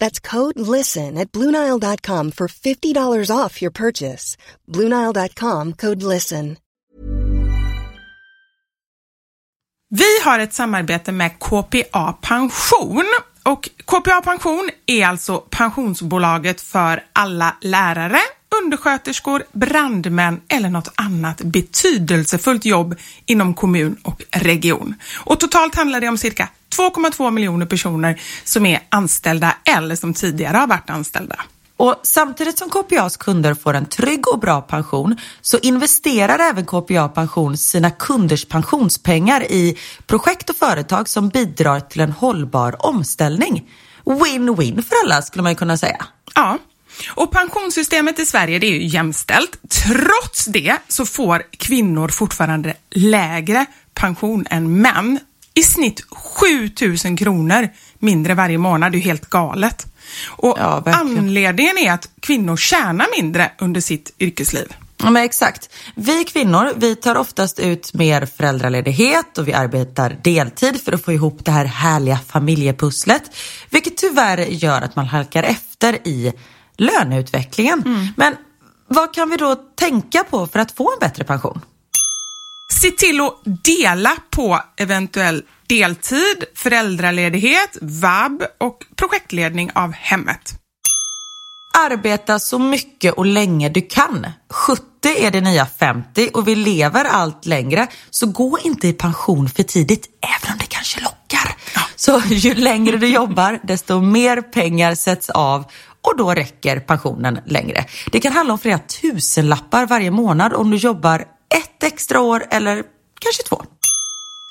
That's code LISTEN at Bluenile.com for $50 off your purchase. Bluenile.com code LISTEN. Vi har ett samarbete med KPA Pension och KPA Pension är alltså pensionsbolaget för alla lärare, undersköterskor, brandmän eller något annat betydelsefullt jobb inom kommun och region. Och totalt handlar det om cirka 2,2 miljoner personer som är anställda eller som tidigare har varit anställda. Och samtidigt som KPAs kunder får en trygg och bra pension så investerar även KPA Pension sina kunders pensionspengar i projekt och företag som bidrar till en hållbar omställning. Win-win för alla skulle man ju kunna säga. Ja, och pensionssystemet i Sverige det är ju jämställt. Trots det så får kvinnor fortfarande lägre pension än män. I snitt 7000 kronor mindre varje månad. Det är ju helt galet. Och Ja, anledningen är att kvinnor tjänar mindre under sitt yrkesliv. Ja, men exakt. Vi kvinnor, vi tar oftast ut mer föräldraledighet och vi arbetar deltid för att få ihop det här härliga familjepusslet. Vilket tyvärr gör att man halkar efter i löneutvecklingen. Men vad kan vi då tänka på för att få en bättre pension? Se till att dela på eventuell deltid, föräldraledighet, vab och projektledning av hemmet. Arbeta så mycket och länge du kan. 70 är det nya 50 och vi lever allt längre. Så gå inte i pension för tidigt, även om det kanske lockar. Så ju längre du jobbar, desto mer pengar sätts av och då räcker pensionen längre. Det kan handla om flera tusenlappar varje månad om du jobbar ett extra år eller kanske två.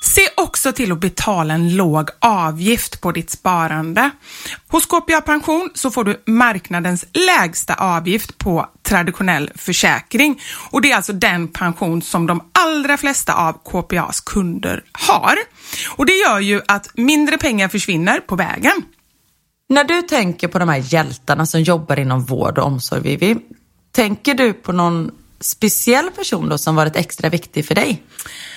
Se också till att betala en låg avgift på ditt sparande. Hos KPA Pension så får du marknadens lägsta avgift på traditionell försäkring och det är alltså den pension som de allra flesta av KPAs kunder har. Och det gör ju att mindre pengar försvinner på vägen. När du tänker på de här hjältarna som jobbar inom vård och omsorg, Vivi, tänker du på någon speciell person då som varit extra viktig för dig?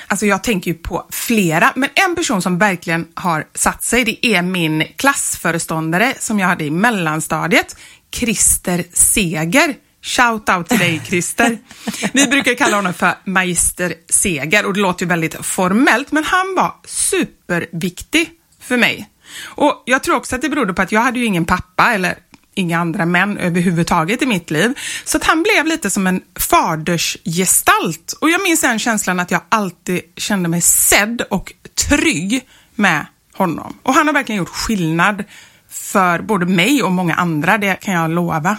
Alltså jag tänker ju på flera, men en person som verkligen har satt sig, det är min klassföreståndare som jag hade i mellanstadiet, Christer Seger. Shout out till dig Christer. Vi brukar kalla honom för Magister Seger och det låter ju väldigt formellt, men han var superviktig för mig. Och jag tror också att det berodde på att jag hade ju ingen pappa eller inga andra män överhuvudtaget i mitt liv. Så att han blev lite som en fadersgestalt. Och jag minns den känslan att jag alltid kände mig sedd och trygg med honom. Och han har verkligen gjort skillnad för både mig och många andra, det kan jag lova.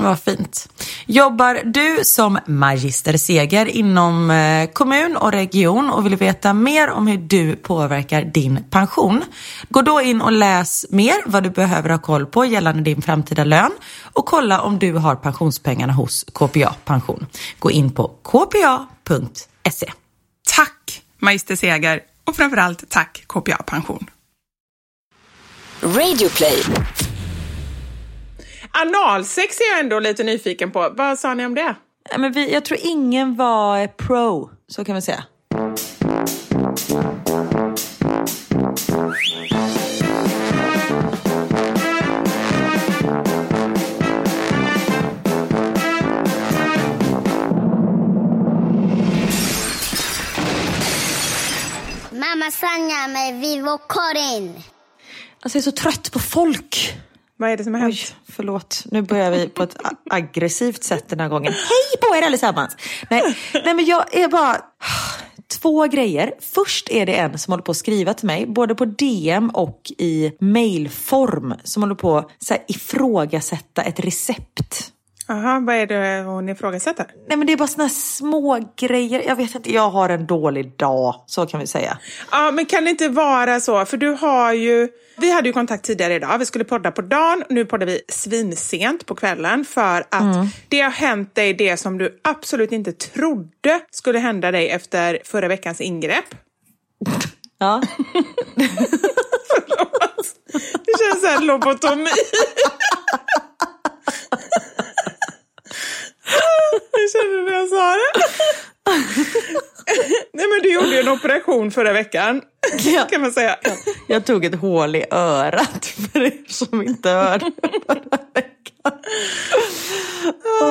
Vad fint. Jobbar du som magister Seger inom eh, kommun och region och vill veta mer om hur du påverkar din pension? Gå då in och läs mer vad du behöver ha koll på gällande din framtida lön och kolla om du har pensionspengarna hos KPA Pension. Gå in på kpa.se. Tack Magister Seger och framförallt tack KPA Pension. Radioplay. Analsex är jag ändå lite nyfiken på. Vad sa ni om det? Ja, Men vi, jag tror ingen var pro, så kan vi säga. Mamma Sanja med Vivo Karin. Alltså jag är så trött på folk. Vad är det som har hänt? Oj, förlåt. Nu börjar vi på ett aggressivt sätt den här gången. Hej på er allesammans! Nej, nej men jag är bara... Två grejer. Först är det en som håller på att skriva till mig, både på DM och i mailform, som håller på att ifrågasätta ett recept. Jaha, vad är det hon ifrågasätter? Nej men det är bara såna små grejer. Jag vet inte, jag har en dålig dag, så kan vi säga. Ja, men kan det inte vara så? För du har ju... Vi hade ju kontakt tidigare idag. Vi skulle podda på dagen. Nu poddar vi svinsent på kvällen för att det har hänt dig det som du absolut inte trodde skulle hända dig efter förra veckans ingrepp. Ja. Förlåt. Det känns som lobotomi. Jag kände när jag sa det. Nej men du gjorde ju en operation förra veckan. Ja. Kan man säga. Jag tog ett hål i örat för er som inte hörde förra veckan.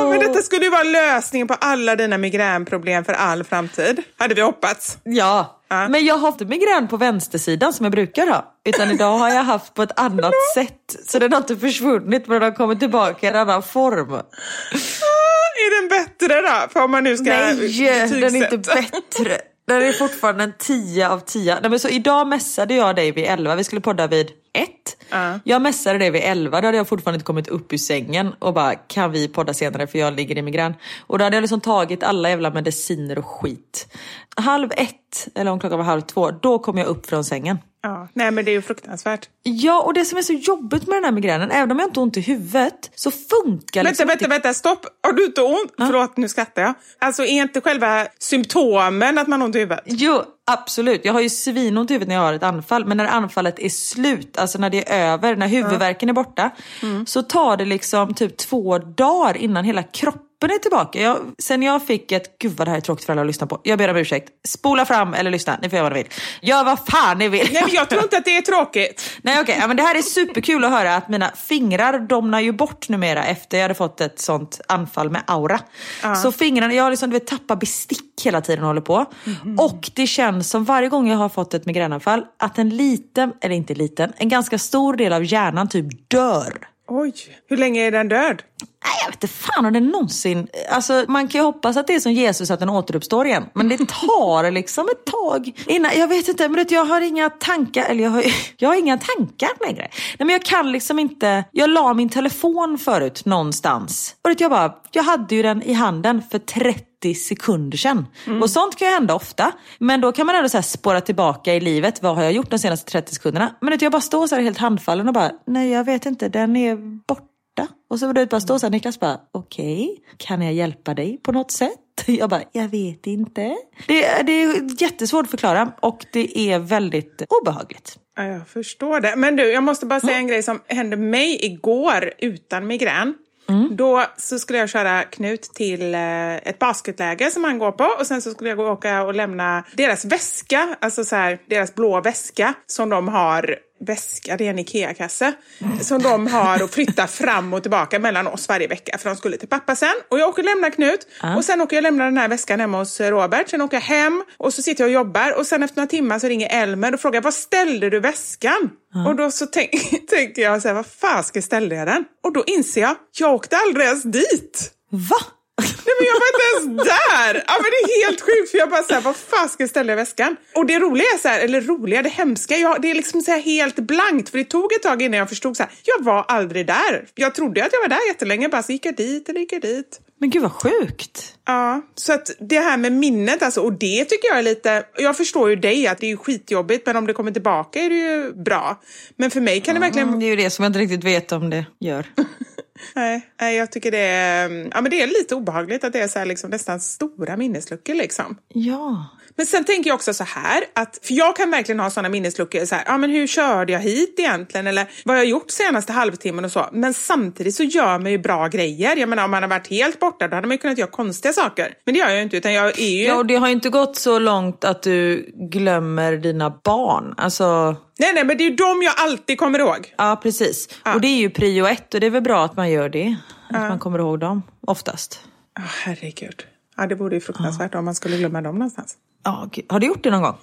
Men detta skulle ju vara lösningen på alla dina migränproblem för all framtid. Hade vi hoppats. Ja, Ja. men jag har inte migrän på vänstersidan som jag brukar ha. Utan idag har jag haft på ett annat sätt. Så den har inte försvunnit men den har kommit tillbaka i en annan form. Är den bättre då? För om man nu ska Nej, den är inte bättre. Den är fortfarande en 10 av 10. Nej, men så idag mässade jag dig vid 11. Vi skulle podda vid 1. Ja. Jag mässade dig vid 11. Då hade jag fortfarande inte kommit upp ur sängen och bara kan vi podda senare för jag ligger i migrän. Och då hade jag liksom tagit alla jävla mediciner och skit. Halv ett, eller om klockan var halv två, då kom jag upp från sängen. Ja, nej men det är ju fruktansvärt. Ja, och det som är så jobbigt med den här migränen, även om jag inte har ont i huvudet, så funkar Vänta, liksom vänta, inte... vänta, stopp. Har du inte ont? Förlåt, nu skrattar jag. Alltså är inte själva symptomen att man har ont i huvudet? Jo, absolut. Jag har ju svinont i huvudet när jag har ett anfall. Men när anfallet är slut, alltså när det är över, när huvudvärken är borta. Så tar det liksom typ två dagar innan hela kroppen är tillbaka. Jag, sen jag fick ett, gud vad det här är tråkigt för alla att lyssna på. Jag ber om ursäkt. Spola fram eller lyssna, ni får göra vad ni vill. Gör vad fan ni vill. Nej, men jag tror inte att det är tråkigt. Nej okej, ja, men det här är superkul att höra att mina fingrar domnar ju bort numera efter jag hade fått ett sånt anfall med aura. Så fingrarna, jag har liksom du vet, tappat bestick hela tiden och håller på. Och det känns som varje gång jag har fått ett migränanfall att en liten, eller inte liten, en ganska stor del av hjärnan typ dör. Oj, hur länge är den död? Nej, jag vet inte fan om det någonsin... Alltså, man kan ju hoppas att det är som Jesus, att den återuppstår igen. Men det tar liksom ett tag innan... Jag vet inte, men jag har inga tankar. Eller jag har, jag har inga tankar längre. Nej, men jag kan liksom inte... Jag la min telefon förut någonstans. Och jag bara... Jag hade ju den i handen för 30 sekunder sedan. Och sånt kan ju hända ofta. Men då kan man ändå så här spåra tillbaka i livet. Vad har jag gjort de senaste 30 sekunderna? Men jag bara står så här helt handfallen och bara... Nej, jag vet inte. Den är borta. Och så var det bara stå så här, Niklas bara, okej, kan jag hjälpa dig på något sätt? Jag bara, jag vet inte. Det, det är jättesvårt att förklara och det är väldigt obehagligt. Ja, jag förstår det. Men du, jag måste bara säga en grej som hände mig igår utan migrän. Då så skulle jag köra Knut till eh, ett basketläger som han går på och sen så skulle jag gå och åka och lämna deras väska, alltså så här, deras blå väska som de har väska, det är en IKEA-kasse, som de har och flytta fram och tillbaka mellan oss varje vecka för de skulle till pappa sen. Och jag åker och lämnar Knut och sen åker jag och lämnar den här väskan hemma hos Robert. Sen åker jag hem och så sitter jag och jobbar och sen efter några timmar så ringer Elmer och frågar var ställde du väskan? Och då så tänk, tänker jag så här, vad fasiken ställde jag den? Och då inser jag, jag åkte aldrig ens dit. Va? Nej men jag var inte ens där! Ja men det är helt sjukt för jag bara såhär, vad fasiken ställde jag väskan? Och det roliga är så här, eller roliga, det hemska, jag, det är liksom så helt blankt för det tog ett tag innan jag förstod så här, jag var aldrig där. Jag trodde att jag var där jättelänge, bara så gick jag dit eller gick jag dit. Men gud vad sjukt. Ja, så att det här med minnet alltså, och det tycker jag är lite, jag förstår ju dig att det är skitjobbigt men om det kommer tillbaka är det ju bra. Men för mig kan det verkligen Mm, det är ju det som jag inte riktigt vet om det gör. Nej, jag tycker det är, mm, ja, men det är lite obehagligt att det är så här, liksom, nästan stora minnesluckor. Liksom. Ja. Men sen tänker jag också så här, att, för jag kan verkligen ha sådana minnesluckor, så här, ja men hur körde jag hit egentligen? Eller vad har jag gjort senaste halvtimmen och så. Men samtidigt så gör man ju bra grejer. Jag menar om man har varit helt borta, då hade man ju kunnat göra konstiga saker. Men det gör jag ju inte, utan jag är ju... Ja, och det har ju inte gått så långt att du glömmer dina barn. Alltså... Nej, nej, men det är ju dem jag alltid kommer ihåg. Ja, precis. Ja. Och det är ju prio ett och det är väl bra att man gör det. Att man kommer ihåg dem, oftast. Oh, herregud. Ja, det vore ju fruktansvärt om man skulle glömma dem någonstans. Ja, gud. har du gjort det någon gång?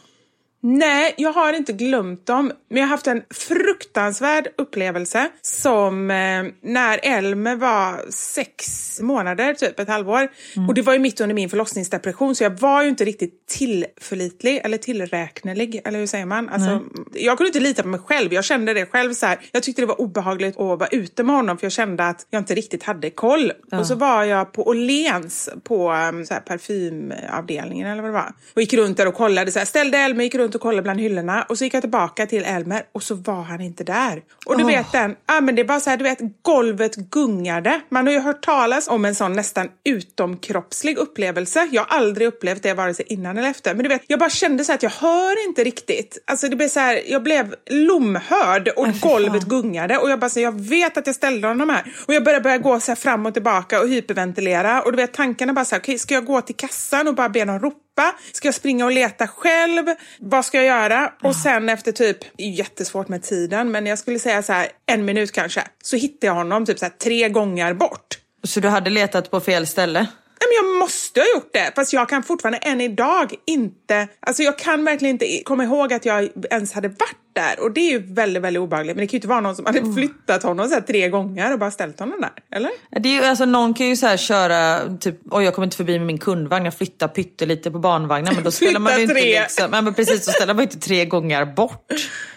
Nej, jag har inte glömt dem. Men jag har haft en fruktansvärd upplevelse som eh, när Elmer var sex månader, typ ett halvår. Och det var ju mitt under min förlossningsdepression så jag var ju inte riktigt tillförlitlig eller tillräknelig, eller hur säger man? Alltså, jag kunde inte lita på mig själv. Jag kände det själv så här. Jag tyckte det var obehagligt att vara ute med honom för jag kände att jag inte riktigt hade koll. Och så var jag på Åhléns på um, så här, parfymavdelningen eller vad det var. Och gick runt där och kollade, så här, ställde Elmer, gick runt och kollade bland hyllorna och så gick jag tillbaka till Elmer och så var han inte där. Och du vet den, ja men det var så här, du vet golvet gungade. Man har ju hört talas om en sån nästan utomkroppslig upplevelse. Jag har aldrig upplevt det vare sig innan eller efter. Men du vet, jag bara kände så här att jag hör inte riktigt. Alltså det blev så här, jag blev lomhörd och golvet gungade och jag bara så här, jag vet att jag ställde honom här. Och jag började börja gå så här fram och tillbaka och hyperventilera och du vet tankarna bara så här, okej ska jag gå till kassan och bara be dem ropa? Ska jag springa och leta själv? Vad ska jag göra? Och sen efter typ, det är jättesvårt med tiden, men jag skulle säga så här en minut kanske, så hittade jag honom typ så här tre gånger bort. Så du hade letat på fel ställe? Nej, men jag måste ha gjort det, fast jag kan fortfarande än idag inte... Alltså jag kan verkligen inte komma ihåg att jag ens hade varit där. Och det är ju väldigt, väldigt obehagligt. Men det kan ju inte vara någon som hade flyttat honom så tre gånger och bara ställt honom där. Eller? Det är ju, alltså, någon kan ju så köra, typ, oj jag kommer inte förbi med min kundvagn, jag flyttar pyttelite på barnvagnen. Men då ställer man ju inte liksom, men precis, så ställer man inte tre gånger bort.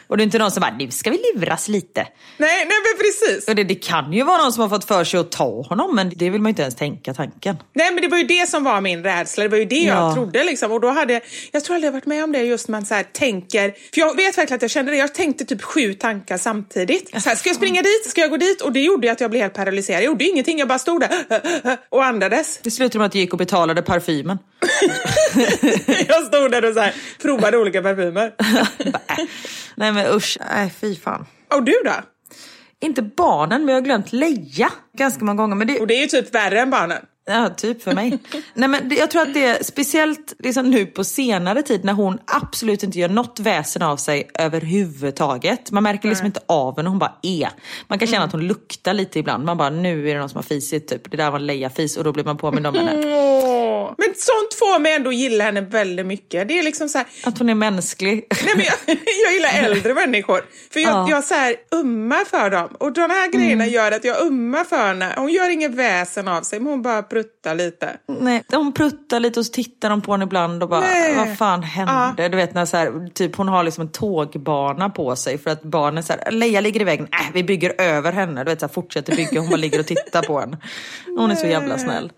Och det är inte någon som bara, nu ska vi luras lite. Nej, nej men precis. Och det, det kan ju vara någon som har fått för sig att ta honom, men det vill man ju inte ens tänka tanken. Nej men det var ju det som var min rädsla, det var ju det jag Ja. trodde liksom. Och då hade, jag tror aldrig jag varit med om det just man så här tänker, för jag vet verkligen att jag kände det, jag tänkte typ sju tankar samtidigt. Så här, ska jag springa dit, ska jag gå dit? Och det gjorde att jag blev helt paralyserad. Jag gjorde ingenting, jag bara stod där och andades. Det slutade med att jag gick och betalade parfymen. jag stod där och så här, provade olika parfymer. Nej men usch, nej fy fan. Och du då? Inte barnen, men jag har glömt Leia ganska många gånger. Men det, Och det är ju typ värre än barnen. Ja, typ för mig. Nej, men jag tror att det är speciellt liksom nu på senare tid när hon absolut inte gör något väsen av sig överhuvudtaget. Man märker liksom inte av henne, hon bara är. Man kan känna att hon luktar lite ibland. Man bara, nu är det någon som har fisit typ. Det där var Leia-fis och då blir man påmind om henne. Men sånt får mig ändå gilla henne väldigt mycket. Det är liksom så här, Att hon är mänsklig. Nej, men jag, jag gillar äldre människor. För jag, Ja. jag så här, ummar för dem. Och de här grejerna gör att jag ummar för henne. Hon gör inget väsen av sig, men hon bara pruttar lite. Nej, de pruttar lite och så tittar de på henne ibland och bara, Nej. vad fan hände? Du vet när så här, typ hon har liksom en tågbana på sig för att barnen så här, Leia ligger i vägen, äh, vi bygger över henne. Du vet så här, fortsätter bygga, hon bara ligger och tittar på henne. Hon är så jävla snäll.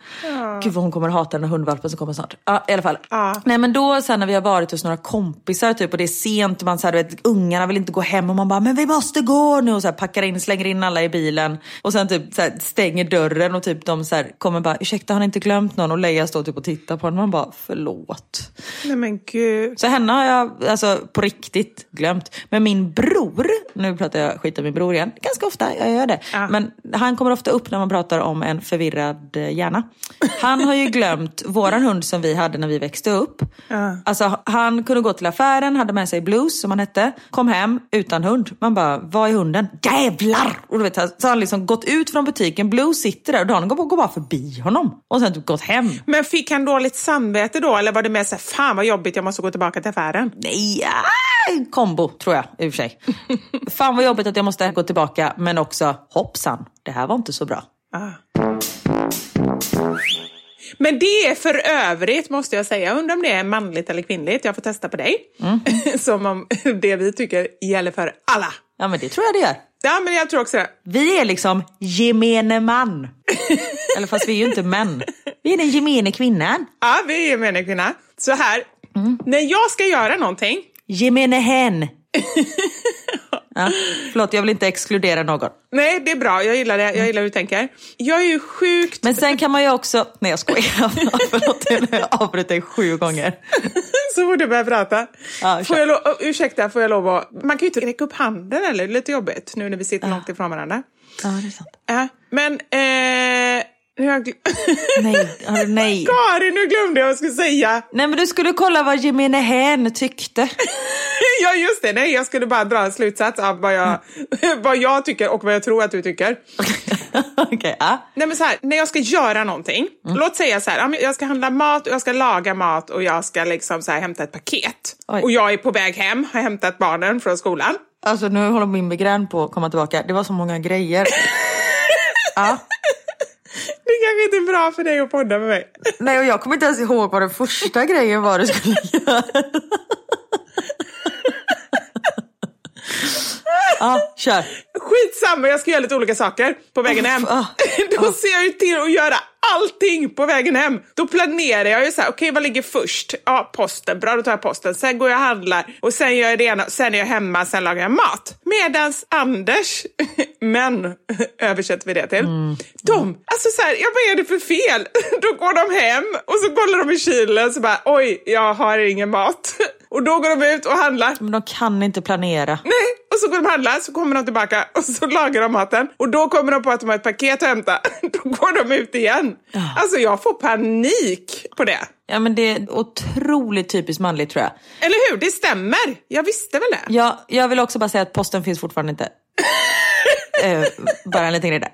Gud vad hon kommer hata här hundvalpen som kommer snart. Ja, i alla fall. Ja. Nej men då sen när vi har varit hos några kompisar typ och det är sent och man så här, du vet, ungarna vill inte gå hem och man bara, men vi måste gå nu och så här, packar in, slänger in alla i bilen och sen typ så här, stänger dörren och typ de så här, kommer bara, ursäkta har ni inte glömt någon? Och Leia står typ och tittar på honom och man bara, förlåt. Nej men gud. Så henne har jag alltså på riktigt glömt. Men min bror, nu pratar jag skit om min bror igen, ganska ofta, jag gör det. Ja. Men han kommer ofta upp när man pratar om en förvirrad eh, hjärna. Han har ju glömt våran hund som vi hade när vi växte upp. Ja. Alltså han kunde gå till affären, hade med sig Blues som han hette, kom hem utan hund. Man bara, vad är hunden? Jävlar! Och du vet, så har han liksom gått ut från butiken, Blues sitter där och Dan går, går bara förbi honom. Och sen typ gått hem. Men fick han dåligt samvete då? Eller var det mer så här, fan vad jobbigt, jag måste gå tillbaka till affären? Nej, ah, kombo tror jag i och för sig. Fan vad jobbigt att jag måste gå tillbaka, men också hoppsan, det här var inte så bra. Ah. Men det är för övrigt, måste jag säga, jag undrar om det är manligt eller kvinnligt. Jag får testa på dig. Som om det vi tycker gäller för alla. Ja men det tror jag det gör. Ja, men jag tror också det. Vi är liksom gemene man. Eller fast vi är ju inte män. Vi är den gemene kvinnan. Ja, vi är gemene kvinna. Så här, när jag ska göra någonting, Gemene hen. Ja. Förlåt, jag vill inte exkludera någon. Nej, det är bra. Jag gillar det. Jag gillar hur du tänker. Jag är ju sjukt... Men sen kan man ju också... Nej, jag skojar. Förlåt, jag avbröt dig sju gånger. Så fort du börjar prata. Ja, får jag lo- oh, ursäkta, får jag lov att... Man kan ju inte räcka upp handen eller? Det är lite jobbigt nu när vi sitter långt ifrån varandra. Ja, det är sant. Ja, men... Eh... Gl- Nej, ja, nej. Karin, nu glömde jag vad jag skulle säga. Nej, men du skulle kolla vad gemene hen tyckte. ja, just det. Nej, jag skulle bara dra en slutsats av vad jag, vad jag tycker och vad jag tror att du tycker. Okej, ja. Nej, men så här, när jag ska göra någonting, Mm. låt säga så här, jag ska handla mat och jag ska laga mat och jag ska liksom så här, hämta ett paket. Oj. Och jag är på väg hem, har hämtat barnen från skolan. Alltså nu håller min migrän på att komma tillbaka. Det var så många grejer. Ja. Det kanske inte är bra för dig att podda med mig. Nej, och jag kommer inte ens ihåg vad den första grejen var du skulle göra. Ja, kör. Skitsamma, jag ska göra lite olika saker på vägen hem. Då ser jag ju till att göra allting på vägen hem. Då planerar jag ju så här, okej vad ligger först? Ja, posten. Bra, då tar jag posten. Sen går jag och handlar och sen gör jag det ena. Sen är jag hemma, sen lagar jag mat. Medans Anders, men översätter vi det till, de, alltså så här, ja, vad är det för fel? Då går de hem och så kollar de i kylen så bara, oj, jag har ingen mat. Och då går de ut och handlar. Men de kan inte planera. Nej, och så går de och handlar, så kommer de tillbaka och så lagar de maten. Och då kommer de på att de har ett paket att hämta. Då går de ut igen. Alltså jag får panik på det. Ja, men det är otroligt typiskt manligt tror jag. Eller hur? Det stämmer. Jag visste väl det. Ja, jag vill också bara säga att posten finns fortfarande inte. Eh, bara en liten grej där.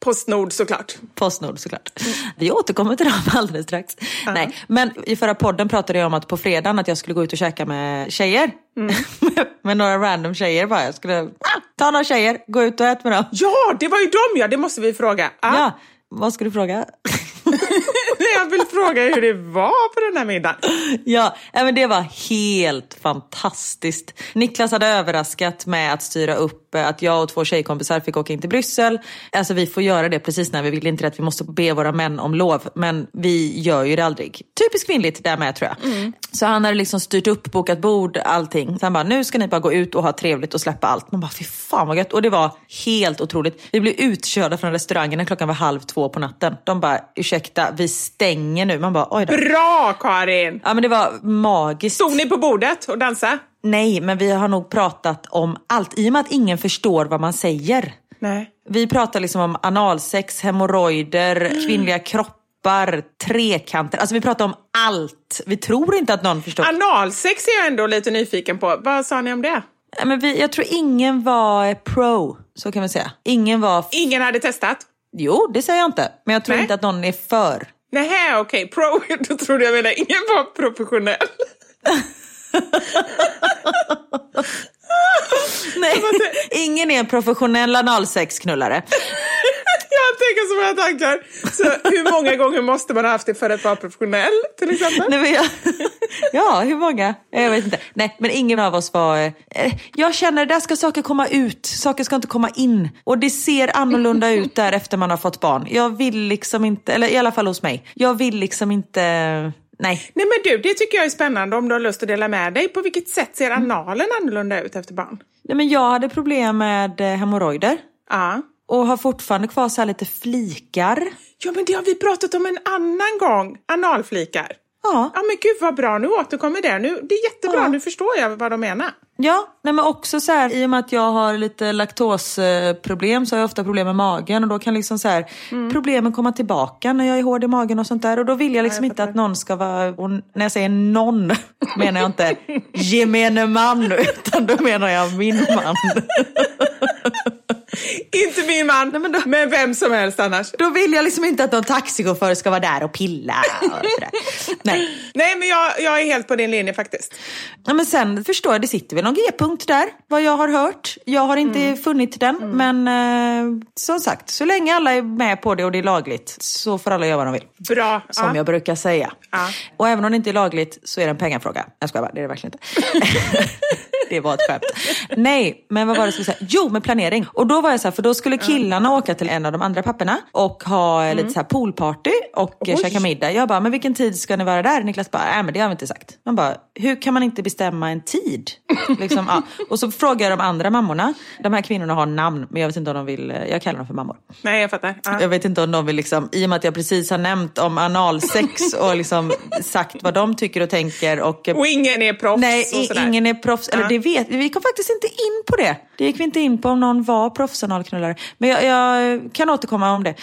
Postnord såklart. Postnord såklart. Vi återkommer till dem alldeles strax. Nej, men i förra podden pratade jag om att på fredagen att jag skulle gå ut och käka med tjejer. med några random tjejer bara. Jag skulle ah, ta några tjejer, gå ut och äta med dem. Ja, det var ju dem ja, det måste vi fråga. Ja. Ja, vad ska du fråga? Jag vill fråga hur det var på den här middagen. Ja, men det var helt fantastiskt. Niklas hade överraskat med att styra upp eh, att jag och två tjejkompisar fick åka in till Bryssel. Alltså vi får göra det precis när vi vill, inte det att vi måste be våra män om lov. Men vi gör ju det aldrig. Typiskt kvinnligt där med tror jag. Så han hade liksom styrt upp, bokat bord, allting. Så han bara, nu ska ni bara gå ut och ha trevligt och släppa allt. Man bara, fy fan vad gött. Och det var helt otroligt. Vi blev utkörda från restaurangen när klockan var halv två på natten. De bara, ursäkta, vi stänger nu. Man bara, oj då. Bra Karin! Ja men det var magiskt. Stod ni på bordet och dansade? Nej, men vi har nog pratat om allt. I och med att ingen förstår vad man säger. Nej. Vi pratar liksom om analsex, hemorrojder, kvinnliga kroppar, trekanter. Alltså vi pratar om allt. Vi tror inte att någon förstår. Analsex är jag ändå lite nyfiken på. Vad sa ni om det? Men vi, jag tror ingen var pro, så kan vi säga. Ingen var... Ingen hade testat? Jo, det säger jag inte. Men jag tror Nej. inte att någon är för. Nej, okej. Pro, då trodde jag menade ingen var professionell. Nej, ingen är en professionell analsexknullare. Jag tänker så många tankar. Så hur många gånger måste man ha haft det för att vara professionell till exempel? Nej, men jag, ja, hur många? Jag vet inte. Nej, men ingen av oss var... Eh, jag känner, där ska saker komma ut. Saker ska inte komma in. Och det ser annorlunda ut där efter man har fått barn. Jag vill liksom inte, eller i alla fall hos mig. Jag vill liksom inte... Nej. Nej men du, det tycker jag är spännande om du har lust att dela med dig. På vilket sätt ser analen annorlunda ut efter barn? Nej, men jag hade problem med eh, hemorrojder. Ja. Och har fortfarande kvar så här lite flikar. Ja men det har vi pratat om en annan gång. Analflikar. Ja. Ja men gud vad bra, nu återkommer det. Nu, det är jättebra, Ja. nu förstår jag vad de menar. Ja, nej men också så här, i och med att jag har lite laktosproblem så har jag ofta problem med magen och då kan liksom så här, problemen komma tillbaka när jag är hård i magen och sånt där. Och då vill jag liksom inte att någon ska vara, och när jag säger någon menar jag inte gemene man utan då menar jag min man. Inte min man, Nej, men då- men vem som helst annars. Då vill jag liksom inte att någon taxichaufför ska vara där och pilla och. Nej. Nej men jag, jag är helt på din linje faktiskt. Ja, men sen förstår jag, det sitter väl någon G-punkt där, vad jag har hört. Jag har inte funnit den, men eh, som sagt, så länge alla är med på det och det är lagligt så får alla göra vad de vill. Bra. Som ja. jag brukar säga. Ja. Och även om det inte är lagligt så är det en pengafråga. Jag skojar bara, det är det verkligen inte. det var ett skämt. Nej, men vad var det jag skulle säga? Jo, med planering. Och då var jag så här, för då skulle killarna åka till en av de andra papporna och ha Mm. lite så här poolparty och eh, käka middag. Jag bara, men vilken tid ska ni vara där? Niklas bara, nej men det har vi inte sagt. Man bara, hur kan man inte bestämma en tid? liksom, ja. Och så frågar jag de andra mammorna. De här kvinnorna har namn, men jag vet inte om de vill, jag kallar dem för mammor. Nej, jag fattar. Ja. Jag vet inte om de vill, liksom, i och med att jag precis har nämnt om analsex och liksom sagt vad de tycker och tänker. Och, Och ingen är proffs Nej, och sådär. ingen är proffs. Eller Ja. det vet vi. Kom faktiskt inte in på det. Det gick vi inte in på om någon var proffsanalknullare. Men jag, jag kan återkomma om det.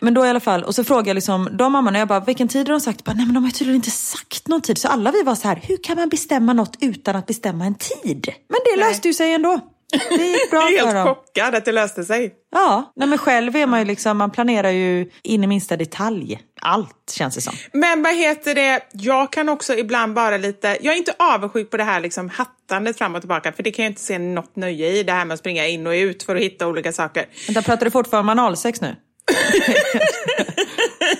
Men då i alla fall, och så frågade jag liksom, de mammorna, jag bara, vilken tid har de sagt? Bara, Nej men de har tydligen inte sagt någon tid. Så alla vi var så här, hur kan man bestämma något utan att bestämma en tid? Men det löste ju sig ändå. Det gick bra Jag är helt chockad att det löste sig. Ja, nej men själv är man ju liksom, man planerar ju in i minsta detalj. Allt känns det som. Men vad heter det, jag kan också ibland bara lite, jag är inte avundsjuk på det här liksom hattandet fram och tillbaka, för det kan jag inte se något nöje i, det här med att springa in och ut för att hitta olika saker. Vänta, pratar du fortfarande om analsex nu?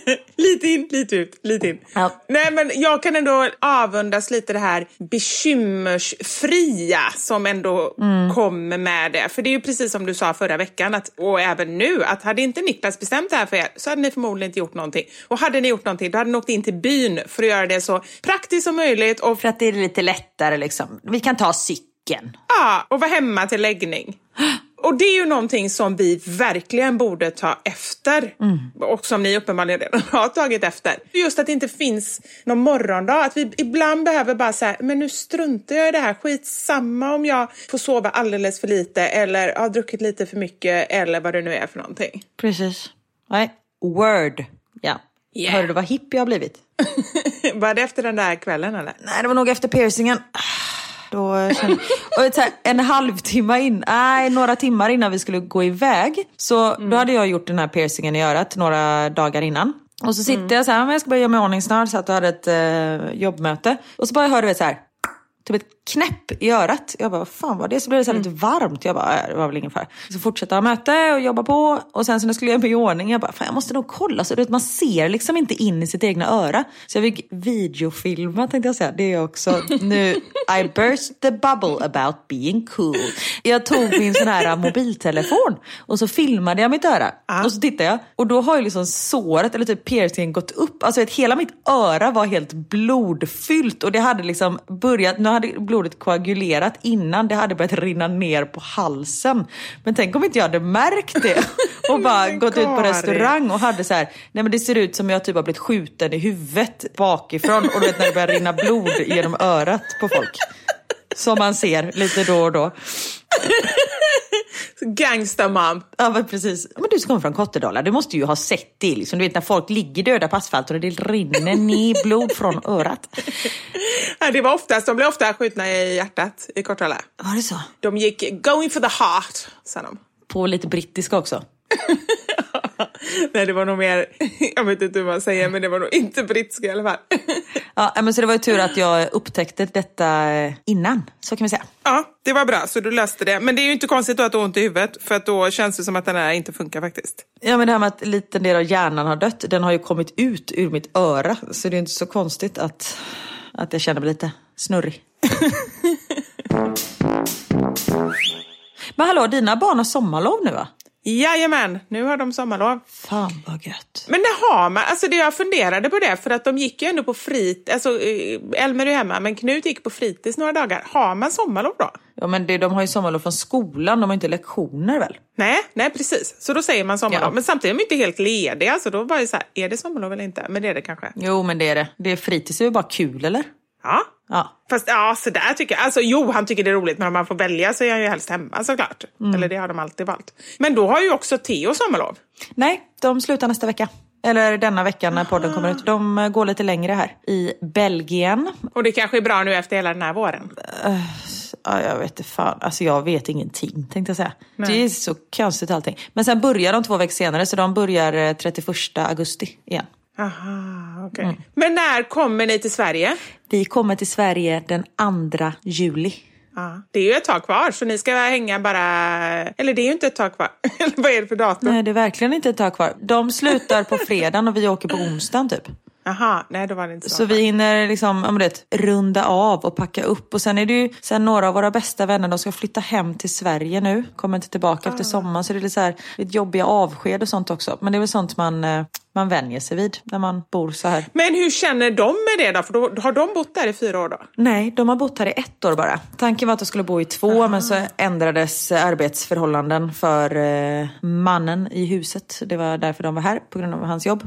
Lite in, lite ut, lite in. Ja. Nej men jag kan ändå avundas lite det här bekymmersfria som ändå Mm. kommer med det. För det är ju precis som du sa förra veckan, att, och även nu, att hade inte Niklas bestämt det här för er så hade ni förmodligen inte gjort någonting. Och hade ni gjort någonting då hade ni åkt in till byn för att göra det så praktiskt som möjligt och, För att det är lite lättare liksom. Vi kan ta cykeln. ja, och vara hemma till läggning. Och det är ju någonting som vi verkligen borde ta efter och som ni uppenbarligen redan har tagit efter. Just att det inte finns någon morgondag, att vi ibland behöver bara säga, men nu struntar jag i det här, skitsamma om jag får sova alldeles för lite eller har druckit lite för mycket eller vad det nu är för någonting. Precis. Nej, word. Ja. Yeah. Hörde du vad hipp jag har blivit? Var det efter den där kvällen eller? Nej, det var nog efter piercingen. Då kände... och vet, här, en halvtimme in, nej några timmar innan vi skulle gå iväg. Så då hade jag gjort den här piercingen i örat några dagar innan. Och så sitter jag så här, men jag ska börja göra mig i ordning snart, så att jag hade ett eh, jobbmöte. Och så bara hörde vi så här, typ ett knäpp i örat. Jag bara, vad fan var det? Så blev det så här lite varmt. Jag bara, äh, det var väl ingen fara. Så fortsatte jag möte och jobba på. Och sen så när jag skulle göra mig i ordning, jag bara, fan jag måste nog kolla. Så vet, man ser liksom inte in i sitt egna öra. Så jag fick videofilma tänkte jag säga. Det är också nu, I burst the bubble about being cool. Jag tog min sån här mobiltelefon och så filmade jag mitt öra. Och så tittade jag. Och då har ju liksom såret, eller typ piercingen gått upp. Alltså vet, hela mitt öra var helt blodfyllt. Och det hade liksom börjat, nu hade blodet koagulerat innan det hade börjat rinna ner på halsen. Men tänk om inte jag hade märkt det. Och bara gått ut på restaurang och hade så här, nej men det ser ut som jag typ har blivit skjuten i huvudet bakifrån. Och du vet när det börjar rinna blod genom örat på folk. Som man ser lite då och då. Gangsta mom. Ja men precis. Men du som kommer från Kottedala, du måste ju ha sett det. Liksom. Du vet när folk ligger döda på asfalten och det rinner ner blod från örat. Ja, det var oftast, de blev ofta skjutna i hjärtat i Kortala. Var det så? De gick going for the heart, sa de. På lite brittiska också. Nej, det var nog mer, jag vet inte hur man säger, men det var nog inte brittiska i alla fall. Ja, men så det var ju tur att jag upptäckte detta innan, så kan vi säga. Ja, det var bra, så du löste det. Men det är ju inte konstigt då att du har ont i huvudet, för att då känns det som att den här inte funkar faktiskt. Ja men det här med att en liten del av hjärnan har dött, den har ju kommit ut ur mitt öra. Så det är inte så konstigt att, att jag känner mig lite snurrig. Men hallå, dina barn har sommarlov nu va? Jajamän, nu har de sommarlov. Fan vad gött. Men det har man, alltså det jag funderade på det, för att de gick ju ändå på frit, alltså eh, Elmer är hemma, men Knut gick på fritids några dagar. Har man sommarlov då? Ja men det, de har ju sommarlov från skolan, de har inte lektioner väl? Nej, nej precis. Så då säger man sommarlov. Ja. Men samtidigt är de inte helt lediga, så då var det så här, är det sommarlov eller inte? Men det är det kanske. Jo men det är det. Det är fritids är ju bara kul eller? Ja. Ja. Fast ja, så där tycker jag. Alltså jo, han tycker det är roligt, men om man får välja så är han ju helst hemma såklart. Eller det har de alltid valt. Men då har ju också Theo sommarlov. Nej, de slutar nästa vecka. Eller denna veckan när podden kommer ut. De eh, går lite längre här. I Belgien. Och det kanske är bra nu efter hela den här våren. Ja, jag vet inte fan. Alltså jag vet ingenting tänkte jag säga. Det är så konstigt allting. Men sen börjar de två veckor senare så de börjar eh, 31 augusti igen. Aha, okej. Men när kommer ni till Sverige? Vi kommer till Sverige den 2 juli. Ja. Det är ju ett tag kvar, så ni ska hänga bara... Eller det är ju inte ett tag kvar. Eller vad är det för datum? Nej, det är verkligen inte ett tag kvar. De slutar på fredagen och vi åker på onsdagen typ. Jaha, nej då var det inte så. Så vi hinner liksom, ja, men runda av och packa upp. Och sen är det ju sen några av våra bästa vänner, de ska flytta hem till Sverige nu. Kommer inte tillbaka efter sommaren. Så det är lite så här, lite jobbiga avsked och sånt också. Men det är väl sånt man, eh, man vänjer sig vid när man bor så här. Men hur känner de med det då? För då, har de bott där i fyra år då? Nej, de har bott här i ett år bara. Tanken var att de skulle bo i två, men så ändrades arbetsförhållanden för eh, mannen i huset. Det var därför de var här, på grund av hans jobb.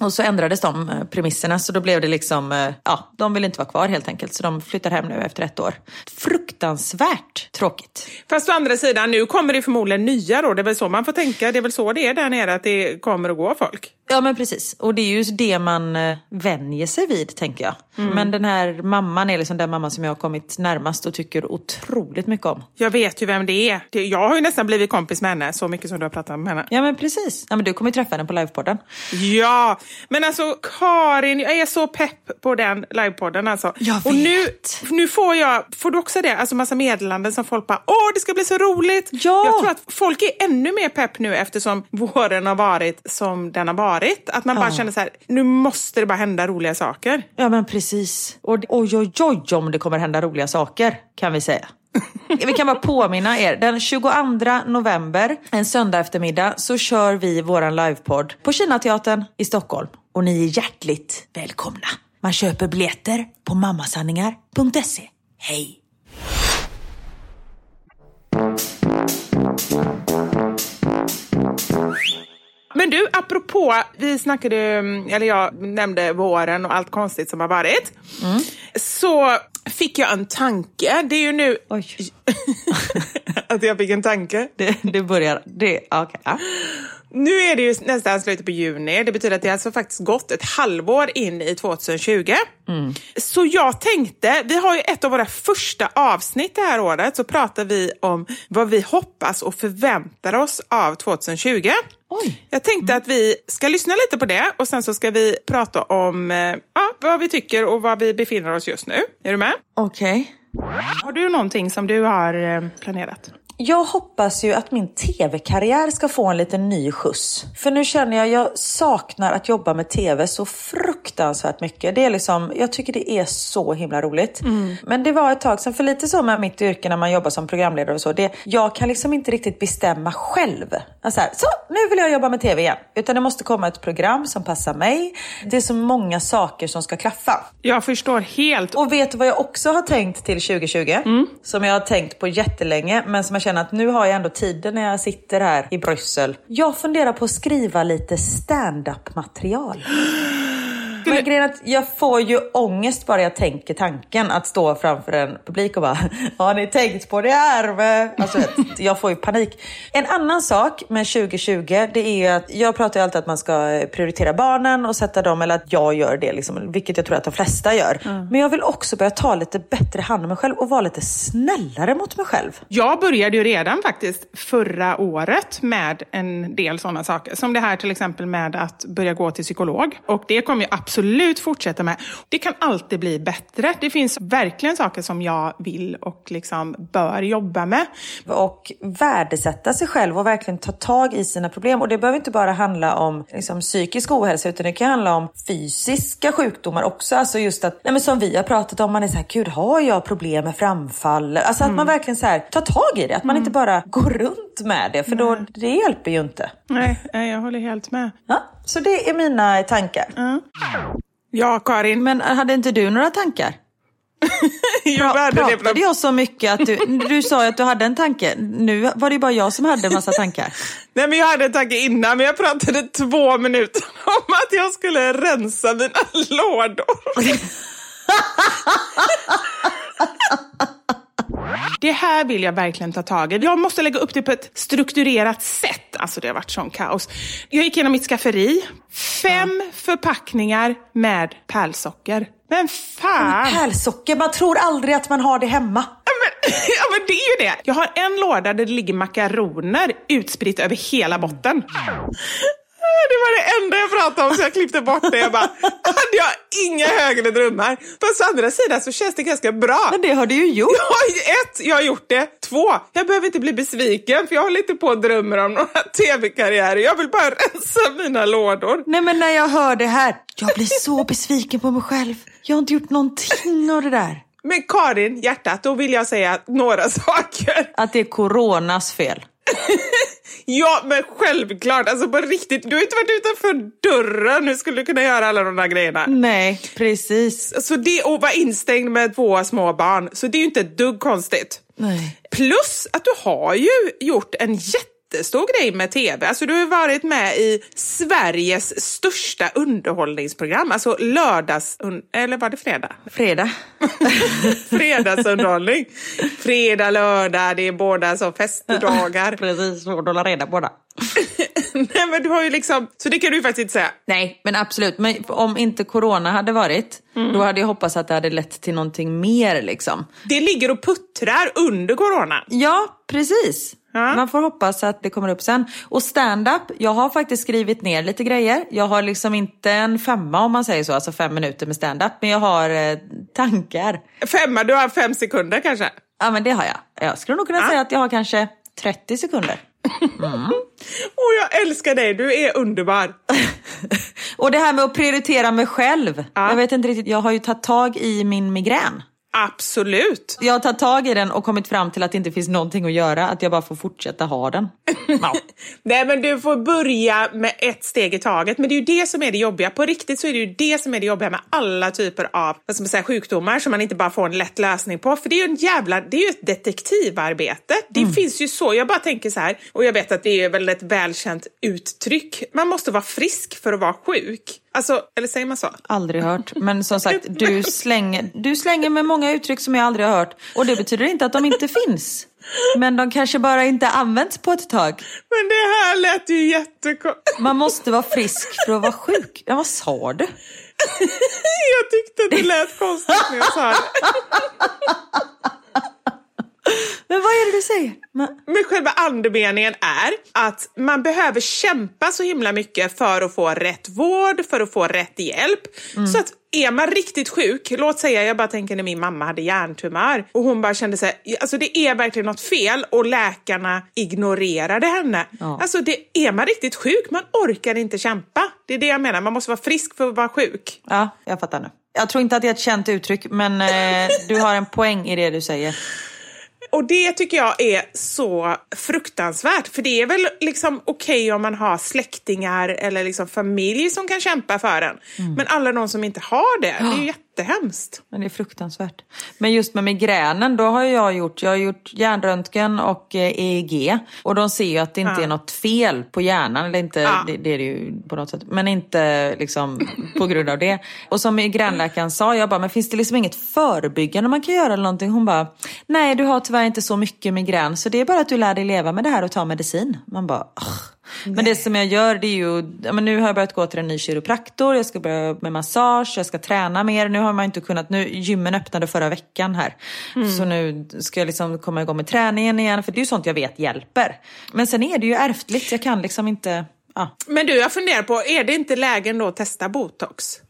Och så ändrades de eh, premisserna, så då blev det liksom, eh, ja, de vill inte vara kvar helt enkelt. Så de flyttar hem nu efter ett år. Fruktansvärt tråkigt. Fast å andra sidan, nu kommer det förmodligen nya då. Det är väl så man får tänka. Det är väl så det är där nere, att det kommer att gå folk. Ja men precis, och det är ju det man eh, vänjer sig vid tänker jag. Men den här mamman är liksom den mamman som jag har kommit närmast och tycker otroligt mycket om. Jag vet ju vem det är. Jag har ju nästan blivit kompis med henne, så mycket som du har pratat med henne. Ja men precis, ja, men du kommer träffa henne på livepodden. Ja, men alltså Karin, jag är så pepp på den livepodden alltså. Jag Och nu, vet. nu får jag, får du också det? Alltså massa meddelanden som folk bara, åh det ska bli så roligt. Ja. Jag tror att folk är ännu mer pepp nu eftersom våren har varit som den har varit. Att man bara känner så här, nu måste det bara hända roliga saker. Ja men precis. Och oj oj oj om det kommer hända roliga saker kan vi säga. Vi kan bara påminna er, den 22 november, en söndag eftermiddag, så kör vi våran livepodd på Kinateatern i Stockholm. Och ni är hjärtligt välkomna. Man köper biljetter på mammasanningar.se. Hej! Men du, apropå, vi snackade, eller jag nämnde våren och allt konstigt som har varit. Så fick jag en tanke. Det är ju nu... Oj. att jag fick en tanke. Det, det börjar... Det, okej. ja. Nu är det ju nästan slutet på juni. Det betyder att det alltså faktiskt gått ett halvår in i 2020. Så jag tänkte, vi har ju ett av våra första avsnitt det här året, så pratar vi om vad vi hoppas och förväntar oss av 2020. Oj. Jag tänkte att vi ska lyssna lite på det och sen så ska vi prata om eh, ja, vad vi tycker och var vi befinner oss just nu. Är du med? Okej. Har du någonting som du har eh, planerat? Jag hoppas ju att min tv-karriär ska få en liten ny skjuts. För nu känner jag, jag saknar att jobba med tv så fruktansvärt mycket. Det är liksom, jag tycker det är så himla roligt. Men det var ett tag sedan, för lite så med mitt yrke när man jobbar som programledare och så. Det, jag kan liksom inte riktigt bestämma själv. Alltså här, så, nu vill jag jobba med tv igen. Utan det måste komma ett program som passar mig. Det är så många saker som ska klaffa. Jag förstår helt. Och vet du vad jag också har tänkt till 2020? Som jag har tänkt på jättelänge, men som jag känner att nu har jag ändå tiden när jag sitter här i Bryssel. Jag funderar på att skriva lite stand-up material. Men grejen att jag får ju ångest bara jag tänker tanken att stå framför en publik och bara Har ni tänkt på det här? med?" Alltså, jag får ju panik. En annan sak med 2020 det är ju att jag pratar ju alltid att man ska prioritera barnen och sätta dem, eller att jag gör det, liksom, vilket jag tror att de flesta gör. Men jag vill också börja ta lite bättre hand om mig själv och vara lite snällare mot mig själv. Jag började ju redan faktiskt förra året med en del sådana saker. Som det här till exempel med att börja gå till psykolog. Och det kommer jag absolut fortsätta med. Det kan alltid bli bättre. Det finns verkligen saker som jag vill och liksom bör jobba med. och värdesätta sig själv och verkligen ta tag i sina problem. Och det behöver inte bara handla om liksom, psykisk ohälsa utan det kan handla om fysiska sjukdomar också. Alltså just att, nej men som vi har pratat om, man är så här, gud har jag problem med framfall? Alltså att man verkligen så här, tar tag i det, att man inte bara går runt med det för då, det hjälper ju inte. Nej, nej, jag håller helt med. Ja, så det är mina tankar. Ja, Karin. Men hade inte du några tankar? jag Pra- pratade jag så mycket att du, du sa att du hade en tanke. Nu var det bara jag som hade en massa tankar. Nej, men jag hade en tanke innan, men jag pratade två minuter om att jag skulle rensa mina lådor. Det här vill jag verkligen ta tag i. Jag måste lägga upp det på ett strukturerat sätt. Alltså det har varit sån kaos. Jag gick igenom mitt skafferi. Fem förpackningar med pärlsocker. Men fan! Pärlsocker, man tror aldrig att man har det hemma. Ja men, ja men det är ju det. Jag har en låda där det ligger makaroner utspritt över hela botten. Det var det enda jag pratade om så jag klippte bort det. Jag bara, hade jag inga högre drömmar. Fast å andra sidan så känns det ganska bra. Men det har du ju gjort. Ja, ett, jag har gjort det. Två, jag behöver inte bli besviken för jag håller inte på och drömmer om några tv-karriärer. Jag vill bara rensa mina lådor. Nej men när jag hör det här, jag blir så besviken på mig själv. Jag har inte gjort någonting av det där. Men Karin, hjärtat, då vill jag säga några saker. Att det är coronas fel. Ja, men självklart. Alltså på riktigt, du har inte varit utanför dörren. Nu skulle du kunna göra alla de där grejerna. Nej, precis. Så det att vara instängd med två små barn, så det är ju inte ett dugg konstigt. Nej. Plus att du har ju gjort en jättestor grej med tv. Alltså du har varit med i Sveriges största underhållningsprogram. Alltså lördags... Eller var det fredag? Fredag. Fredagsunderhållning. Fredag, lördag, det är båda så festdagar. Precis, får hålla reda på det. Nej men du har ju liksom... Så det kan du ju faktiskt inte säga. Nej, men absolut. Men om inte corona hade varit, då hade jag hoppats att det hade lett till någonting mer liksom. Det ligger och puttrar under corona. Ja, precis. Ja. Man får hoppas att det kommer upp sen. Och stand-up, jag har faktiskt skrivit ner lite grejer. Jag har liksom inte en femma om man säger så, alltså fem minuter med stand-up. Men jag har eh, tankar. Femma, du har fem sekunder kanske? Ja men det har jag. Jag skulle nog kunna Ja. säga att jag har kanske 30 sekunder. Åh, jag älskar dig, du är underbar. Och det här med att prioritera mig själv. Ja. Jag vet inte riktigt, jag har ju tagit tag i min migrän. Absolut. Jag har tagit tag i den och kommit fram till att det inte finns någonting att göra, att jag bara får fortsätta ha den. Ja. Nej men du får börja med ett steg i taget. Men det är ju det som är det jobbiga. På riktigt så är det ju det som är det jobbiga med alla typer av vad ska man säga, sjukdomar som man inte bara får en lätt lösning på. För det är ju en jävla, det är ju ett detektivarbete. Det finns ju så, jag bara tänker så här, och jag vet att det är väl ett välkänt uttryck. Man måste vara frisk för att vara sjuk. Alltså, eller säger man så? Aldrig hört. Men som sagt, du slänger, du slänger med många uttryck som jag aldrig har hört. Och det betyder inte att de inte finns. Men de kanske bara inte används på ett tag. Men det här lät ju jättekonstigt. Man måste vara frisk för att vara sjuk. Ja, vad sa du? Jag tyckte det lät konstigt när jag sa det. Men vad är det du säger? Men, Men själva andemeningen är att man behöver kämpa så himla mycket för att få rätt vård, för att få rätt hjälp. Så att är man riktigt sjuk, låt säga jag bara tänker när min mamma hade hjärntumör och hon bara kände sig, alltså det är verkligen något fel och läkarna ignorerade henne. Ja. Alltså det, är man riktigt sjuk, man orkar inte kämpa. Det är det jag menar, man måste vara frisk för att vara sjuk. ja, jag fattar nu. Jag tror inte att det är ett känt uttryck, men eh, du har en poäng i det du säger. Och det tycker jag är så fruktansvärt. För det är väl liksom okej om man har släktingar eller liksom familj som kan kämpa för en. Men alla de som inte har det, det är ju jättehemskt. Men det är fruktansvärt. Men just med migränen, då har jag gjort, jag har gjort hjärnröntgen och eh, EEG. Och de ser ju att det inte Ja. är något fel på hjärnan, eller inte, Ja. det, det är det ju på något sätt. Men inte liksom på grund av det. Och som migränläkaren sa, jag bara, men finns det liksom inget förebyggande man kan göra eller någonting? Hon bara, nej du har tyvärr inte så mycket migrän, så det är bara att du lär dig leva med det här och ta medicin. Man bara, "Ugh." Men det som jag gör det är ju, men nu har jag börjat gå till en ny kiropraktor, jag ska börja med massage, jag ska träna mer. Nu har man inte kunnat, nu gymmen öppnade förra veckan här. Så nu ska jag liksom komma igång med träningen igen, för det är ju sånt jag vet hjälper. Men sen är det ju ärftligt, jag kan liksom inte, ja. Men du, jag funderar på, är det inte lägen då att testa botox?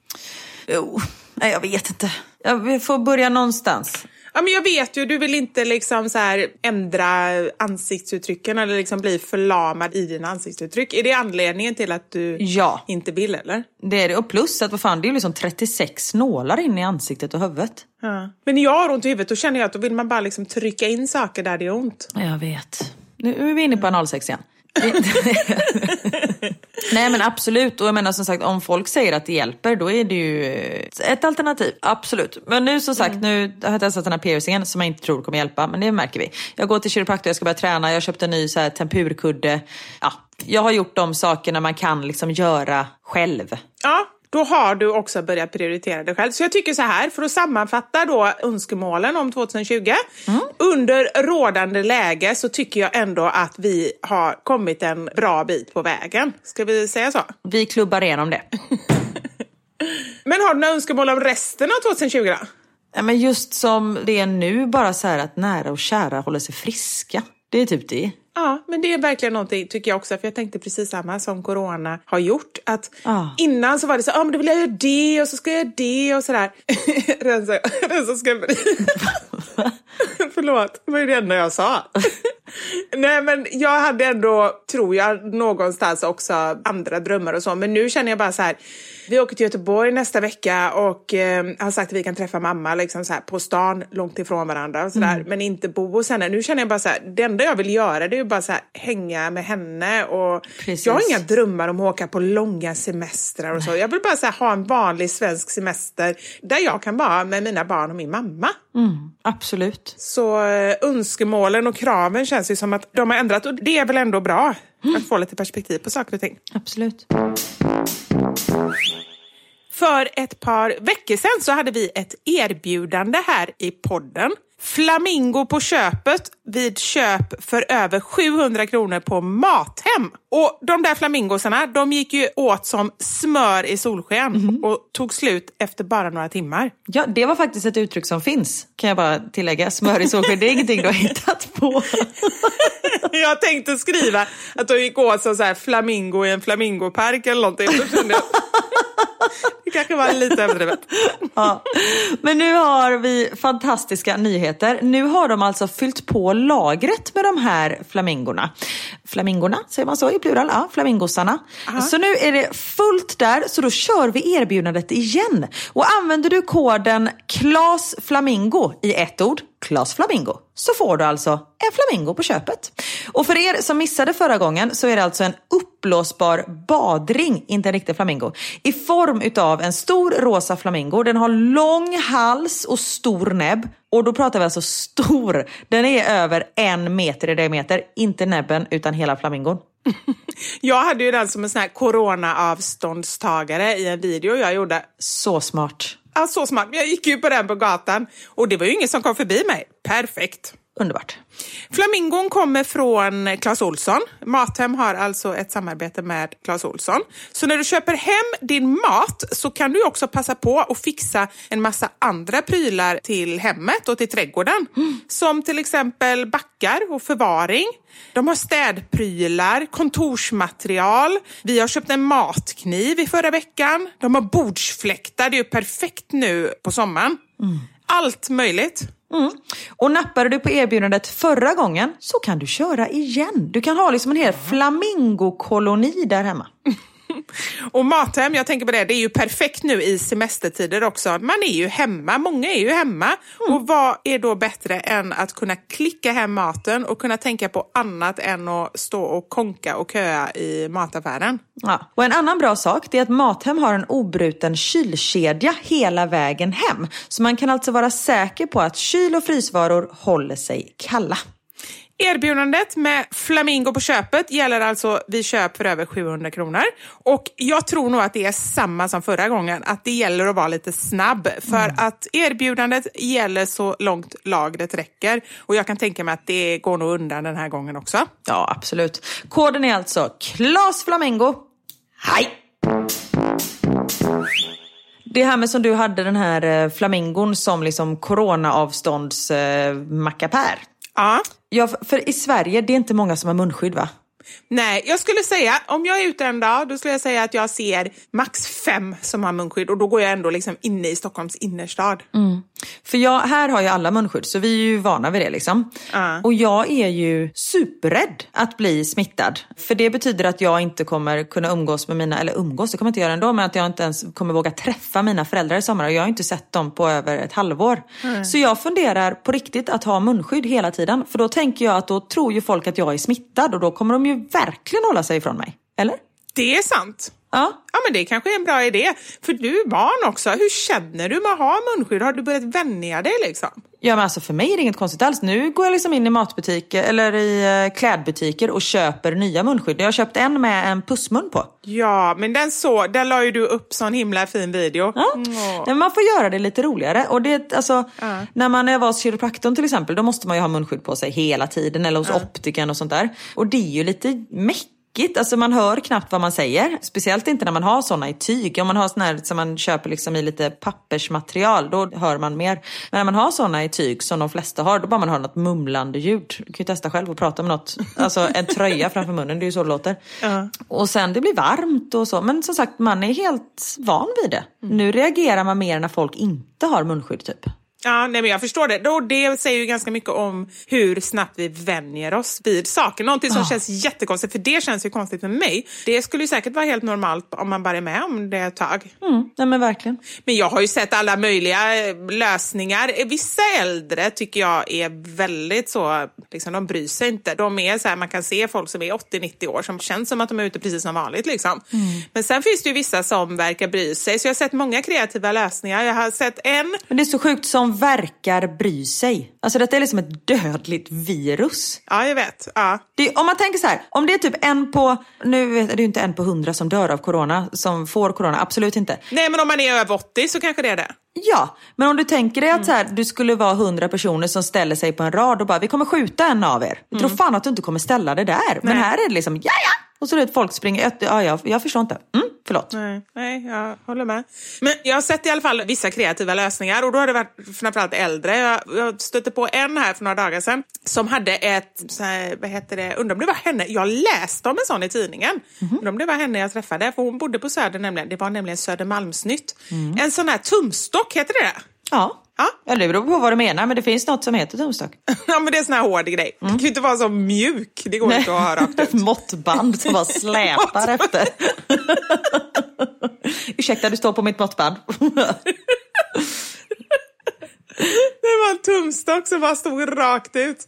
Jo, nej jag vet inte. Jag får börja någonstans. Ja, men jag vet ju, du vill inte liksom så här ändra ansiktsuttrycken eller liksom bli förlamad i dina ansiktsuttryck. Är det anledningen till att du Ja. inte vill eller? Det är det. Och plus att vad fan, det är ju liksom 36 nålar in i ansiktet och huvudet. Ja. Men när jag har ont i huvudet då känner jag att då vill man bara liksom trycka in saker där det är ont. Jag vet. Nu är vi inne på analsex igen. Nej men absolut, och jag menar som sagt om folk säger att det hjälper då är det ju ett alternativ. Absolut. Men nu som sagt, nu har jag testat den här piercingen som jag inte tror kommer hjälpa, men det märker vi. Jag går till kiropraktor, jag ska börja träna, jag köpte en ny så här, tempurkudde. Ja, jag har gjort de sakerna man kan liksom göra själv. Ja, då har du också börjat prioritera dig själv. Så jag tycker så här, för att sammanfatta då önskemålen om 2020. Under rådande läge så tycker jag ändå att vi har kommit en bra bit på vägen. Ska vi säga så? Vi klubbar igenom det. Men har du några önskemål om resten av 2020 då? Ja, men just som det är nu, bara så här att nära och kära håller sig friska. Det är typ det. Ja, men det är verkligen någonting tycker jag också, för jag tänkte precis samma som corona har gjort. Att Ja. innan så var det så, ja ah, men då vill jag göra det och så ska jag göra det och sådär. rensa, rensa skrubben. Förlåt, det var ju det enda jag sa. Nej men jag hade ändå, tror jag, någonstans också andra drömmar och så. Men nu känner jag bara så här, vi åker till Göteborg nästa vecka och eh, har sagt att vi kan träffa mamma liksom så här, på stan, långt ifrån varandra och sådär. Men inte bo hos henne. Nu känner jag bara så här, det enda jag vill göra det är ju bara så här, hänga med henne. Och Precis. jag har inga drömmar om att åka på långa semestrar och så. Jag vill bara så ha en vanlig svensk semester där jag kan vara med mina barn och min mamma. Absolut. Så eh, önskemålen och kraven känns ju som att de har ändrat och det är väl ändå bra att få lite perspektiv på saker och ting. Absolut. För ett par veckor sedan så hade vi ett erbjudande här i podden. Flamingo på köpet vid köp för över 700 kronor på Mathem. Och de där flamingosarna, de gick ju åt som smör i solsken och tog slut efter bara några timmar. Ja, det var faktiskt ett uttryck som finns, kan jag bara tillägga. Smör i solsken, det är ingenting du har hittat på. Jag tänkte skriva att de gick åt som så här flamingo i en flamingopark eller någonting. Det kanske var lite överdrivet. Ja. Men nu har vi fantastiska nyheter. Nu har de alltså fyllt på lagret med de här flamingorna. Flamingorna, säger man så i plural? Ja, flamingosarna. Så nu är det fullt där, så då kör vi erbjudandet igen. Och använder du koden KLAS FLAMINGO i ett ord, KLAS FLAMINGO, så får du alltså en flamingo på köpet. Och för er som missade förra gången så är det alltså en uppblåsbar badring, inte en riktig flamingo, i form utav en stor rosa flamingo. Den har lång hals och stor näbb. Och då pratar vi alltså stor. Den är över en meter i diameter, inte näbben utan hela flamingon. Jag hade ju den som en sån här corona-avståndstagare i en video jag gjorde. Så smart. Ja, så smart. Jag gick ju på den på gatan och det var ju ingen som kom förbi mig. Perfekt. Underbart. Flamingon kommer från Clas Olsson. Mathem har alltså ett samarbete med Clas Olsson. Så när du köper hem din mat så kan du också passa på att fixa en massa andra prylar till hemmet och till trädgården. Som till exempel backar och förvaring. De har städprylar, kontorsmaterial. Vi har köpt en matkniv i förra veckan. De har bordsfläktar, det är ju perfekt nu på sommaren. Allt möjligt. Mm. Och nappade du på erbjudandet förra gången så kan du köra igen. Du kan ha liksom en hel flamingokoloni där hemma. Och Mathem, jag tänker på det, det är ju perfekt nu i semestertider också. Man är ju hemma, många är ju hemma. Och vad är då bättre än att kunna klicka hem maten och kunna tänka på annat än att stå och konka och köa i mataffären? Ja. Och en annan bra sak är att Mathem har en obruten kylkedja hela vägen hem. Så man kan alltså vara säker på att kyl och frysvaror håller sig kalla. Erbjudandet med Flamingo på köpet gäller alltså vid köp för över 700 kronor. Och jag tror nog att det är samma som förra gången, att det gäller att vara lite snabb. För att erbjudandet gäller så långt lagret räcker. Och jag kan tänka mig att det går nog undan den här gången också. Ja, absolut. Koden är alltså KLAS FLAMINGO. Hej! Det här med som du hade den här eh, flamingon som liksom coronaavstånds eh. Ja. Ja, för- i Sverige, det är inte många som har munskydd va? Nej, jag skulle säga, om jag är ute en dag, då skulle jag säga att jag ser max fem som har munskydd och då går jag ändå liksom inne i Stockholms innerstad. För jag, här har ju alla munskydd så vi är ju vana vid det liksom. Ja. Och jag är ju superrädd att bli smittad. För det betyder att jag inte kommer kunna umgås med mina, eller umgås, det kommer jag inte göra ändå, men att jag inte ens kommer våga träffa mina föräldrar i sommar. Och jag har inte sett dem på över ett halvår. Så jag funderar på riktigt att ha munskydd hela tiden. För då tänker jag att då tror ju folk att jag är smittad och då kommer de ju verkligen hålla sig ifrån mig. Eller? Det är sant. Ja. Ja, men det kanske är en bra idé. För du är barn också. Hur känner du med att ha munskydd? Har du börjat vänja dig liksom? Ja men alltså för mig är det inget konstigt alls. Nu går jag liksom in i matbutiker eller i eh, klädbutiker och köper nya munskydd. Jag har köpt en med en pussmun på. Ja, men den så, där la ju du upp sån himla fin video. Ja. Mm. Man får göra det lite roligare. Och det, alltså, När man är var hos kiropraktorn till exempel, då måste man ju ha munskydd på sig hela tiden. Eller hos optikern och sånt där. Och det är ju lite mäckigt hackigt. Alltså man hör knappt vad man säger. Speciellt inte när man har sådana i tyg. Om man har sådana som man köper liksom i lite pappersmaterial, då hör man mer. Men när man har sådana i tyg som de flesta har, då bara man hör något mumlande ljud. Du kan ju testa själv och prata med något. Alltså en tröja framför munnen, det är ju så det låter. Ja. Och sen det blir varmt och så. Men som sagt, man är helt van vid det. Nu reagerar man mer när folk inte har munskydd typ. Ja, nej, men jag förstår det. Det säger ju ganska mycket om hur snabbt vi vänjer oss vid saker. Någonting som Ja. känns jättekonstigt, för det känns ju konstigt för mig. Det skulle ju säkert vara helt normalt om man bara är med om det ett tag. Mm, nej men verkligen. Men jag har ju sett alla möjliga eh, lösningar. Eh, Vissa äldre tycker jag är väldigt så, liksom, de bryr sig inte. De är så här, man kan se folk som är 80-90 år som känns som att de är ute precis som vanligt. Liksom. Men sen finns det ju vissa som verkar bry sig. Så jag har sett många kreativa lösningar. Jag har sett en Men det är så sjukt som verkar bry sig. Alltså detta är liksom ett dödligt virus. Ja, jag vet. Ja. Det, om man tänker så här, om det är typ en på, nu är det ju inte en på hundra som dör av corona, som får corona, absolut inte. Nej, men om man är över 80 så kanske det är det. Ja, men om du tänker dig att så här, du skulle vara hundra personer som ställer sig på en rad och bara, vi kommer skjuta en av er. Jag tror fan att du inte kommer ställa det där. Men här är det liksom, ja ja! Och så är det folk springer, ja, ja, jag förstår inte. Mm, förlåt. Nej, nej, jag håller med. Men jag har sett i alla fall vissa kreativa lösningar och då har det varit framförallt äldre. Jag, jag stötte på en här för några dagar sedan som hade ett, så här, vad heter det, undrar om det var henne, jag läste om en sån i tidningen. Undrar om det var henne jag träffade, för hon bodde på Söder nämligen, det var nämligen Södermalmsnytt. En sån här tumstock, heter det? Ja. Ja. ja, det beror på vad du menar, men det finns något som heter tumstock. Ja, men det är en sån här hård grej. Det kan ju inte vara så mjuk, det går inte att ha rakt ut. Ett måttband som bara släpar efter. Ursäkta, du står på mitt måttband. Det var en tumstock som bara stod rakt ut.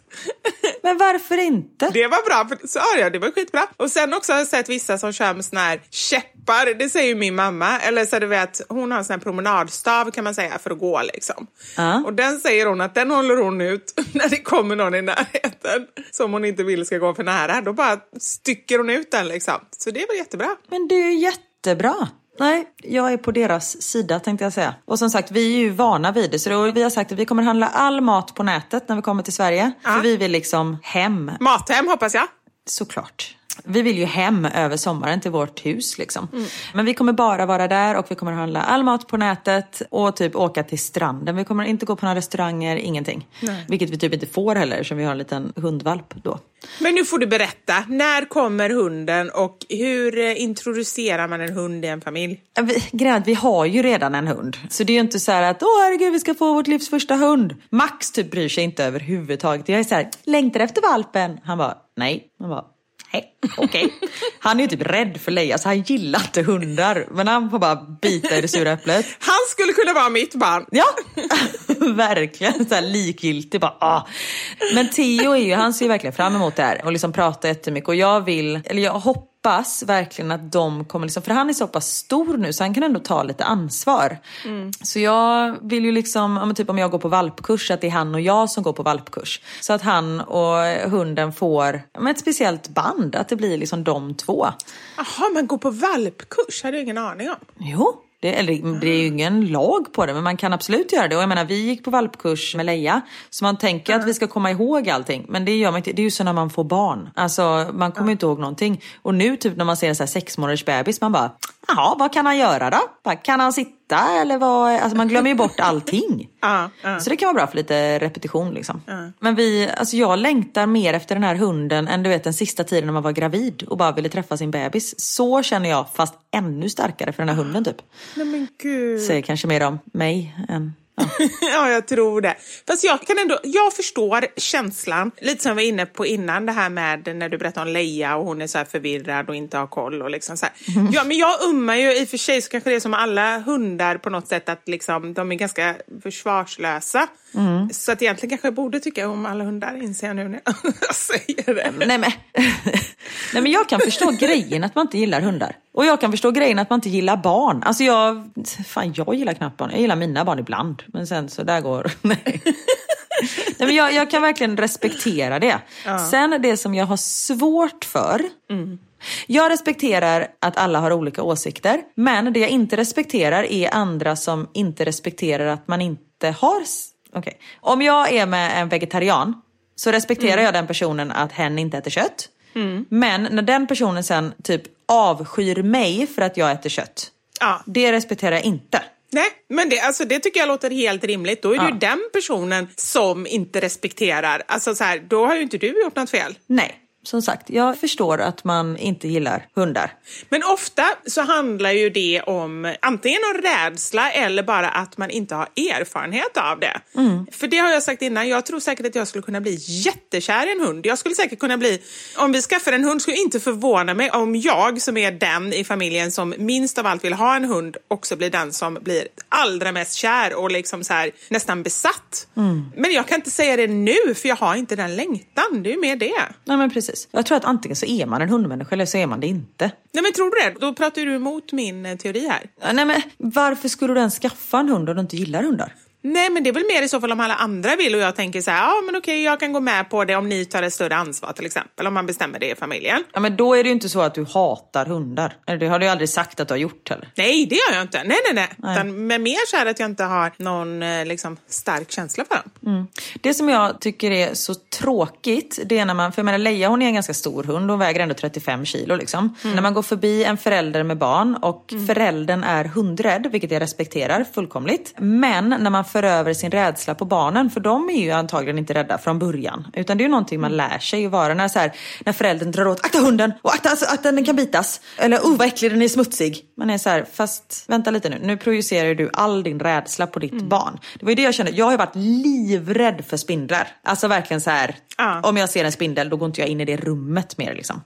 Men varför inte? Det var bra, för, så, ja, det var skitbra. Och sen också har jag sett vissa som kör med såna här käppar, det säger ju min mamma. Eller så du vet, hon har en sån här promenadstav kan man säga för att gå liksom. Ja. Och den säger hon att den håller hon ut när det kommer någon i närheten som hon inte vill ska gå för nära. Då bara stycker hon ut den liksom. Så det var jättebra. Men det är ju jättebra. Nej, jag är på deras sida tänkte jag säga. Och som sagt, vi är ju vana vid det. Så då, vi har sagt att vi kommer handla all mat på nätet när vi kommer till Sverige. För vi vill liksom hem, Mathem hoppas jag. såklart. Vi vill ju hem över sommaren till vårt hus liksom. Men vi kommer bara vara där och vi kommer handla all mat på nätet och typ åka till stranden. Vi kommer inte gå på några restauranger, ingenting. Vilket vi typ inte får heller eftersom vi har en liten hundvalp då. Men nu får du berätta, när kommer hunden och hur eh, introducerar man en hund i en familj? Grejen vi har ju redan en hund. Så det är ju inte så här att åh herregud vi ska få vårt livs första hund. Max typ bryr sig inte överhuvudtaget. Jag är så här, längtar efter valpen. Han bara, nej. Han bara, nej, okej. Han är ju typ rädd för Leia så han gillar inte hundar. Men han får bara bita i det sura äpplet. Han skulle kunna vara mitt barn. Ja, verkligen så här likgiltig. Bara, ah. Men Theo är ju, han ser ju verkligen fram emot det här och liksom pratar jättemycket. Och jag vill, eller jag hoppas verkligen att de kommer liksom, för han är så pass stor nu så han kan ändå ta lite ansvar. Så jag vill ju liksom, typ om jag går på valpkurs, att det är han och jag som går på valpkurs. Så att han och hunden får men ett speciellt band, att det blir liksom de två. Jaha, man går på valpkurs? hade jag ingen aning om. Jo, det, eller, det är ju ingen lag på det men man kan absolut göra det. Och jag menar vi gick på valpkurs med Leia så man tänker att vi ska komma ihåg allting. Men det gör man inte. Det är ju så när man får barn. Alltså man kommer ju inte ihåg någonting. Och nu typ när man ser en så här sex månaders bebis man bara Jaha, vad kan han göra då? Kan han sitta eller vad? Alltså man glömmer ju bort allting. Ja, ja. Så det kan vara bra för lite repetition liksom. Men vi, alltså jag längtar mer efter den här hunden än du vet den sista tiden när man var gravid och bara ville träffa sin bebis. Så känner jag fast ännu starkare för den här hunden typ. Nej men gud. Säger kanske mer om mig än... Ja. ja, jag tror det. Fast jag kan ändå, jag förstår känslan. Lite som jag var inne på innan det här med när du berättade om Leia och hon är så förvirrad och inte har koll och liksom så. Mhm. Ja, men jag ummar ju i och för sig så kanske det är som alla hundar på något sätt att liksom de är ganska försvarslösa. Mm. Så att egentligen kanske jag borde tycka om alla hundar inser jag nu när jag säger det. Nej, men, nej men jag kan förstå grejen att man inte gillar hundar. Och jag kan förstå grejen att man inte gillar barn. Alltså jag, fan jag gillar knappt barn. Jag gillar mina barn ibland. Men sen så där går, nej. Nej, men jag, jag kan verkligen respektera det. Sen det som jag har svårt för. Jag respekterar att alla har olika åsikter. Men det jag inte respekterar är andra som inte respekterar att man inte har... Okej. Om jag är med en vegetarian så respekterar jag den personen att hen inte äter kött. Men när den personen sen typ avskyr mig för att jag äter kött, Ja. det respekterar jag inte. Nej, men det, alltså, det tycker jag låter helt rimligt. Då är det Ja. ju den personen som inte respekterar. Alltså så här, då har ju inte du gjort något fel. Nej, som sagt, jag förstår att man inte gillar hundar. Men ofta så handlar ju det om antingen en rädsla eller bara att man inte har erfarenhet av det. För det har jag sagt innan, jag tror säkert att jag skulle kunna bli jättekär i en hund. Jag skulle säkert kunna bli, om vi skaffar en hund skulle inte förvåna mig om jag som är den i familjen som minst av allt vill ha en hund också blir den som blir allra mest kär och liksom så här, nästan besatt. Men jag kan inte säga det nu för jag har inte den längtan, det är ju mer det. Nej men precis. Jag tror att antingen så är man en hundmänniska eller så är man det inte. Nej men tror du det? Då pratar du emot min eh, teori här. Nej men varför skulle du ens skaffa en hund om du inte gillar hundar? Nej, men det är väl mer i så fall om alla andra vill och jag tänker så här, ja men okej, jag kan gå med på det om ni tar ett större ansvar till exempel, om man bestämmer det i familjen. Ja men då är det ju inte så att du hatar hundar. Det har du ju aldrig sagt att du har gjort heller. Nej, det gör jag inte. Nej, nej, nej. Utan, men mer så här att jag inte har någon eh, liksom, stark känsla för dem. Det som jag tycker är så tråkigt, det är när man, för jag menar Leia hon är en ganska stor hund, hon väger ändå 35 kilo liksom. När man går förbi en förälder med barn och föräldern är hundrädd, vilket jag respekterar fullkomligt. Men när man för över sin rädsla på barnen, för de är ju antagligen inte rädda från början. Utan det är ju någonting man lär sig att vara. När, så här, när föräldern drar åt, akta hunden! Och akta, alltså, akta den kan bitas! Eller oh vad äcklig den är smutsig. Man är så här, fast vänta lite nu, nu projicerar du all din rädsla på ditt barn. Det var ju det jag kände, jag har ju varit livrädd för spindlar. Alltså verkligen så här, Ja. om jag ser en spindel då går inte jag in i det rummet mer liksom.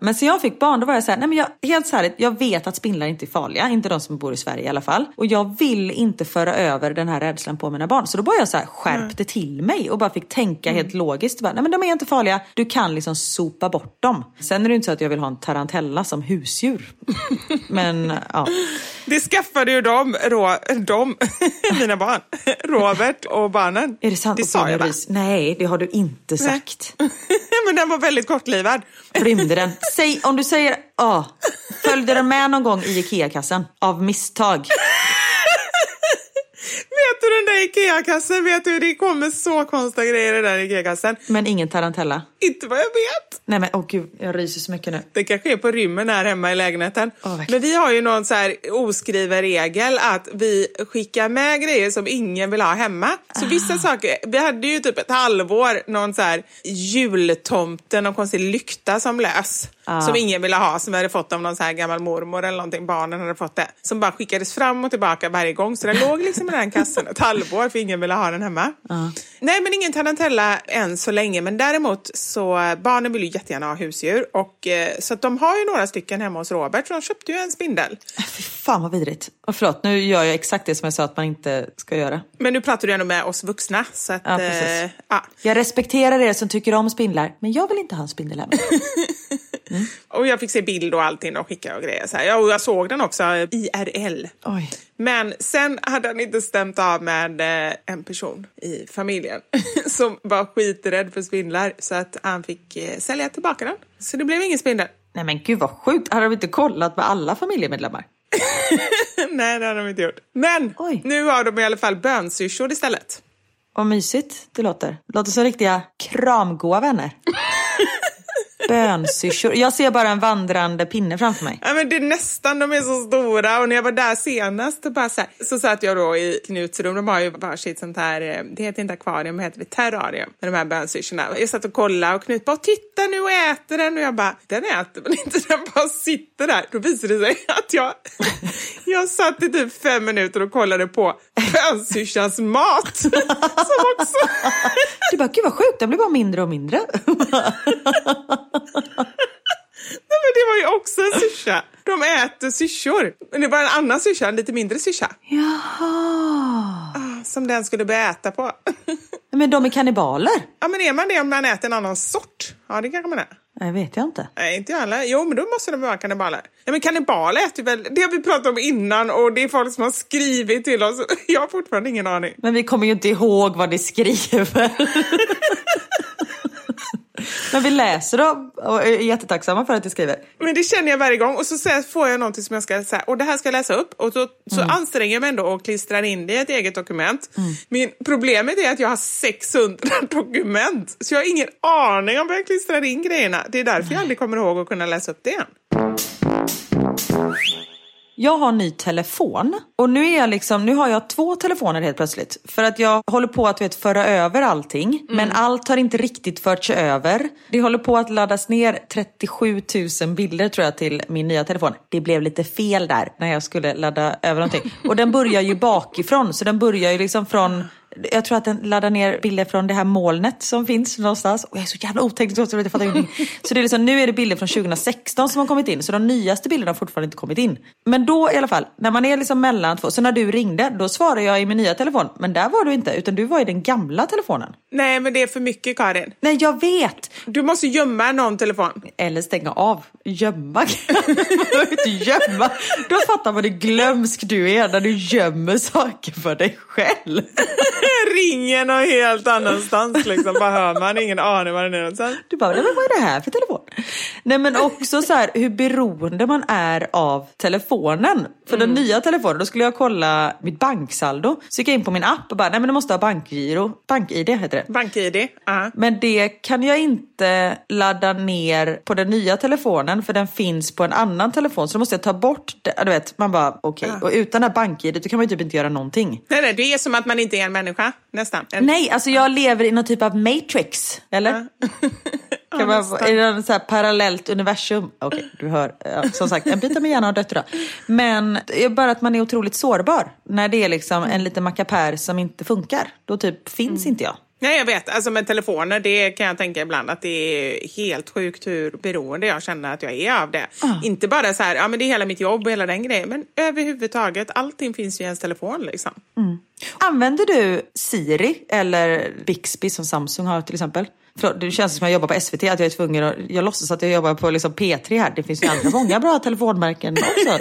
Men sen jag fick barn då var jag så här, nej men jag, helt så här, jag vet att spindlar inte är farliga, inte de som bor i Sverige i alla fall. Och jag vill inte föra över den här rädslan på mina barn. Så då bara jag så här skärpte till mig och bara fick tänka helt logiskt. Bara, nej men de är inte farliga, du kan liksom sopa bort dem. Sen är det inte så att jag vill ha en tarantella som husdjur. men ja. Det skaffade ju de, rå, de mina barn, Robert och barnen. Är det sant? Det sa jag? Rys- Nej, det har du inte sagt. men den var väldigt kortlivad. Rymde den? Säg, om du säger ja, följde den med någon gång i Ikea-kassen? Av misstag? Vet du den där Ikea-kassen? Vet du, det kommer så konstiga grejer i den Ikea-kassen. Men ingen tarantella? Inte vad jag vet. Nej men åh gud, jag ryser så mycket nu. Det kanske är på rymmen här hemma i lägenheten. Verkligen. Men vi har ju någon så här oskriven regel att vi skickar med grejer som ingen vill ha hemma. Så Ah. vissa saker, vi hade ju typ ett halvår någon så här jultomte, någon konstig lykta som lös. Ah. Som ingen ville ha, som vi hade fått av någon så här gammal mormor eller någonting. Barnen hade fått det. Som bara skickades fram och tillbaka varje gång. Så den låg liksom i den kassen ett halvår för ingen ville ha den hemma. Ah. Nej, men ingen tarantella än så länge. Men däremot så barnen vill ju jättegärna ha husdjur. Och, eh, så de har ju några stycken hemma hos Robert. Så de köpte ju en spindel. Fy fan vad vidrigt. Och förlåt, nu gör jag exakt det som jag sa att man inte ska göra. Men nu pratar du ändå med oss vuxna. Så att, Ja, precis. eh, ja. Jag respekterar er som tycker om spindlar, men jag vill inte ha en spindel hemma. Och jag fick se bild och allting och skicka och grejer. Så här. Ja, och jag såg den också eh, IRL. Oj. Men sen hade han inte stämt av med eh, en person i familjen som var skiträdd för spindlar så att han fick eh, sälja tillbaka den. Så det blev ingen spindel. Nej men gud vad sjukt. Hade de inte kollat med alla familjemedlemmar? Nej, det hade de inte gjort. Men Oj. nu har de i alla fall bönsyrsor istället. Vad mysigt det låter. Låter som riktiga kramgoa vänner. Bönsyrsor. Jag ser bara en vandrande pinne framför mig. Ja, men det är nästan, de är så stora och när jag var där senast bara så, här, så satt jag då i Knuts rum, de har ju varsitt sånt här, eh, det heter inte akvarium, det heter det terrarium med de här bönsyrsorna. Jag satt och kollade och Knut bara titta nu och äter den och jag bara den äter väl inte, den bara sitter där. Då visade det sig att jag, jag satt i typ fem minuter och kollade på bönsyrsans mat. Som också Du bara, gud vad sjukt, den blir bara mindre och mindre. Nej, men det var ju också en syrsa. De äter syrsor. Men det var en annan syrsa, en lite mindre syrsa. Jaha. Som den skulle börja äta på. Men de är kannibaler? ja, men är man det om man äter en annan sort? Ja, det kanske man är. Nej, vet jag inte. Nej, inte jag heller. Jo, men då måste de vara kannibaler. Ja, men kannibaler äter väl... Det har vi pratat om innan och det är folk som har skrivit till oss. Jag har fortfarande ingen aning. Men vi kommer ju inte ihåg vad ni skriver. Men vi läser dem och är jättetacksamma för att du skriver. Men det känner jag varje gång och så får jag någonting som jag ska säga och det här ska jag läsa upp och så, så anstränger jag mig ändå och klistrar in det i ett eget dokument. Men problemet är att jag har 600 dokument så jag har ingen aning om vad jag klistrar in grejerna. Det är därför jag aldrig kommer ihåg att kunna läsa upp det igen. Jag har ny telefon och nu är jag liksom, nu har jag två telefoner helt plötsligt. För att jag håller på att vet, föra över allting. Men allt har inte riktigt förts över. Det håller på att laddas ner 37 000 bilder tror jag till min nya telefon. Det blev lite fel där när jag skulle ladda över någonting. Och den börjar ju bakifrån så den börjar ju liksom från jag tror att den laddar ner bilder från det här molnet som finns någonstans. Och jag är så jävla oteknisk så jag fattar ingenting. Så det är liksom, nu är det bilder från 2016 som har kommit in. Så de nyaste bilderna har fortfarande inte kommit in. Men då i alla fall, när man är liksom mellan två. Så när du ringde, då svarade jag i min nya telefon. Men där var du inte, utan du var i den gamla telefonen. Nej men det är för mycket Karin. Nej, jag vet! Du måste gömma någon telefon. Eller stänga av. Gömma. inte gömma. Då fattar man hur glömsk du är när du gömmer saker för dig själv. Ringer någon helt annanstans liksom. Bara hör man ingen aning var den är någonstans. Du bara, "Nej, men vad är det här för telefon? Nej men också så här hur beroende man är av telefonen. För den nya telefonen, då skulle jag kolla mitt banksaldo. Så gick jag in på min app och bara, nej men du måste ha bankgiro. BankID heter det. BankID. Ja. Men det kan jag inte ladda ner på den nya telefonen för den finns på en annan telefon. Så då måste jag ta bort det. Du vet, man bara okej. Och utan det här bank-id kan man ju typ inte göra någonting. Nej, nej, det är som att man inte är en människa, nästan. En... Nej, alltså jag lever i någon typ av matrix. Eller? Kan man, är det något så här parallellt universum? Okej, du hör. Ja, som sagt, en bit av min hjärna har dött idag. Men det är bara att man är otroligt sårbar. När det är liksom en liten mackapär som inte funkar. Då typ finns inte jag. Nej, jag vet. Alltså med telefoner, det kan jag tänka ibland att det är helt sjukt hur beroende jag känner att jag är av det. Inte bara så här, ja men det är hela mitt jobb och hela den grejen, men överhuvudtaget, allting finns ju i ens telefon liksom. Använder du Siri eller Bixby som Samsung har till exempel? För det känns som att jag jobbar på SVT, att jag är tvungen att, jag låtsas att jag jobbar på liksom P3 här. Det finns ju andra många bra telefonmärken också.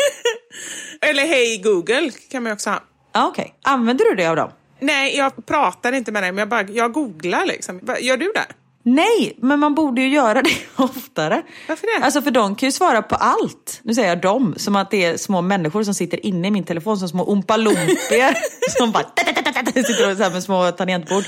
Eller Hej Google kan man ju också ha. Okej, använder du det av dem? Nej, jag pratar inte med dig, men jag, bara, jag googlar liksom. Gör du det? Nej, men man borde ju göra det oftare. Varför det? Alltså för de kan ju svara på allt. Nu säger jag dem, som att det är små människor som sitter inne i min telefon som små ompalompier. som bara sitter och så här med små tangentbord.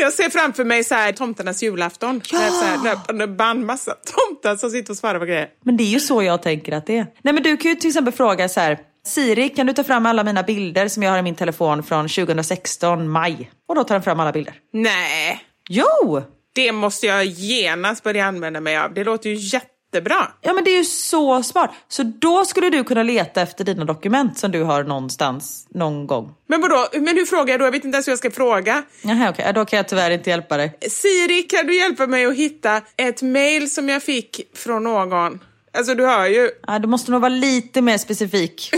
Jag ser framför mig så här tomtarnas julafton. Ja! Så här, löpande band, massa tomtar som sitter och svarar på grejer. Men det är ju så jag tänker att det är. Nej men du kan ju till exempel fråga så här. Siri, kan du ta fram alla mina bilder som jag har i min telefon från 2016, maj? Och då tar den fram alla bilder. Nej, Jo! det måste jag genast börja använda mig av. Det låter ju jättebra. Ja men det är ju så smart. Så då skulle du kunna leta efter dina dokument som du har någonstans, någon gång. Men vadå, men hur frågar jag då? Jag vet inte ens hur jag ska fråga. Jaha okej, Ja, då kan jag tyvärr inte hjälpa dig. Siri, kan du hjälpa mig att hitta ett mail som jag fick från någon? Alltså du hör ju. Ja, du måste nog vara lite mer specifik.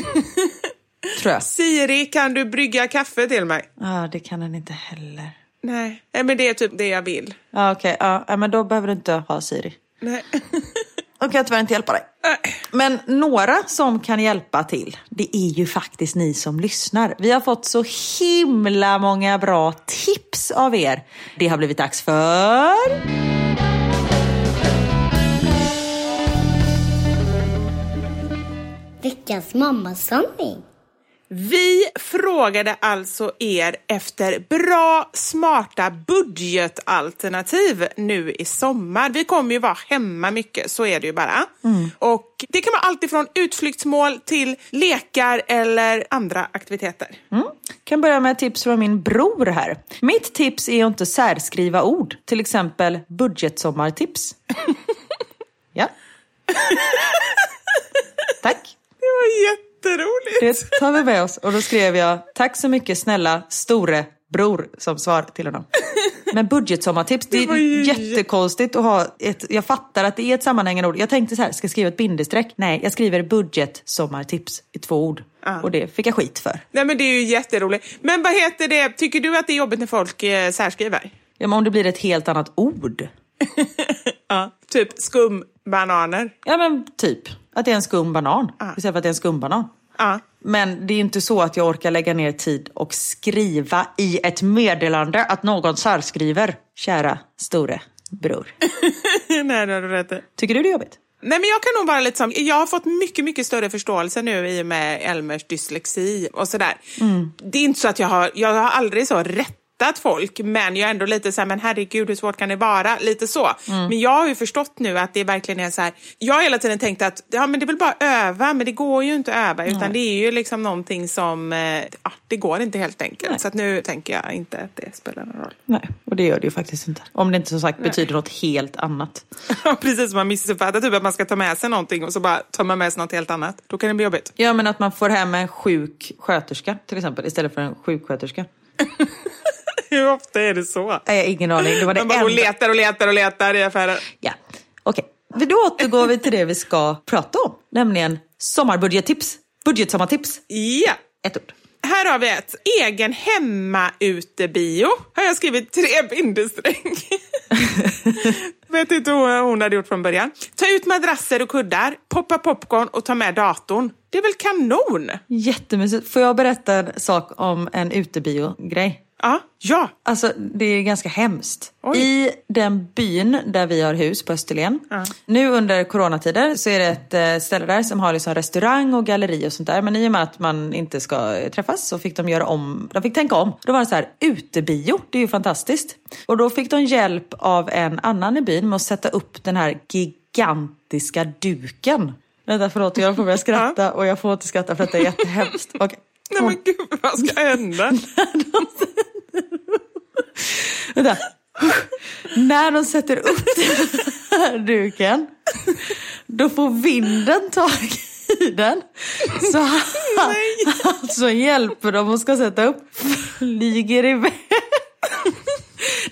Tror jag. Siri, kan du brygga kaffe till mig? Ja, det kan den inte heller. Nej, Nej men det är typ det jag vill. Ja, okej. Ja, ja, men då behöver du inte ha Siri. Nej. Då kan jag tyvärr inte hjälpa dig. Men några som kan hjälpa till, det är ju faktiskt ni som lyssnar. Vi har fått så himla många bra tips av er. Det har blivit dags för... Veckans mammasanning. Vi frågade alltså er efter bra, smarta budgetalternativ nu i sommar. Vi kommer ju vara hemma mycket, så är det ju bara. Och det kan vara allt ifrån utflyktsmål till lekar eller andra aktiviteter. Mm. kan börja med ett tips från min bror här. Mitt tips är att inte särskriva ord. Till exempel budgetsommartips. ja. Tack. Var jätteroligt. Det tar vi med oss. Och då skrev jag, tack så mycket snälla store bror som svar till honom. Men budgetsommartips, det, Det är ju jättekonstigt att ha ett, jag fattar att det är ett sammanhängande ord. Jag tänkte så här, ska jag skriva ett bindestreck? Nej, jag skriver budgetsommartips i två ord. Och det fick jag skit för. Nej men det är ju jätteroligt. Men vad heter det, tycker du att det är jobbigt när folk eh, särskriver? Ja, men om det blir ett helt annat ord. Ja. Typ skumbananer. Ja men typ, att det är en skum banan. Istället för att det är en skumbanan. Ja. Men det är inte så att jag orkar lägga ner tid och skriva i ett meddelande att någon särskriver. Kära store bror. Nej, det har du rätt i. Tycker du det är jobbigt? Nej, men jag kan nog vara lite som, jag har fått mycket, mycket större förståelse nu i och med Elmers dyslexi och sådär. Det är inte så att jag har, jag har aldrig så rättat folk, men jag är ändå lite så här, men herregud hur svårt kan det vara? Lite så. Men jag har ju förstått nu att det verkligen är så här, jag har hela tiden tänkt att ja, men det är väl bara öva, men det går ju inte att öva, utan det är ju liksom någonting som, eh, ja, det går inte helt enkelt. Nej. Så att nu tänker jag inte att det spelar någon roll. Nej, och det gör det ju faktiskt inte. Om det inte som sagt betyder något helt annat. Ja, precis som man missuppfattar typ att man ska ta med sig någonting och så bara tar man med sig något helt annat. Då kan det bli jobbigt. Ja, men att man får hem en sjuk sköterska till exempel istället för en sjuksköterska. Hur ofta är det så? Nej, Jag har ingen aning. Det var det Man bara går och enda. letar och letar och letar i affärer. Ja, okej. Men Då återgår vi till det vi ska prata om. Nämligen sommarbudgettips. Budgetsommartips. Ja. Ett ord. Här har vi ett. Egen hemma-ute-bio. Har jag skrivit tre bindestreck. Vet inte vad hon hade gjort från början. Ta ut madrasser och kuddar, poppa popcorn och ta med datorn. Det är väl kanon? Jättemysigt. Får jag berätta en sak om en utebio-grej? Ja. Ja. Alltså det är ganska hemskt. Oj. I den byn där vi har hus på Österlen. Nu under coronatider så är det ett eh, ställe där som har liksom restaurang och galleri och sånt där. Men i och med att man inte ska eh, träffas så fick de göra om. De fick tänka om. Då var det så här utebio. Det är ju fantastiskt. Och då fick de hjälp av en annan i byn med att sätta upp den här gigantiska duken. Vänta förlåt jag får börja skratta och jag får inte skratta för att det är jättehemskt. Okej. Nej men gud, vad ska hända? Vänta. När de sätter upp den här duken, då får vinden tag i den. Så han, som hjälper dem och ska sätta upp flyger iväg.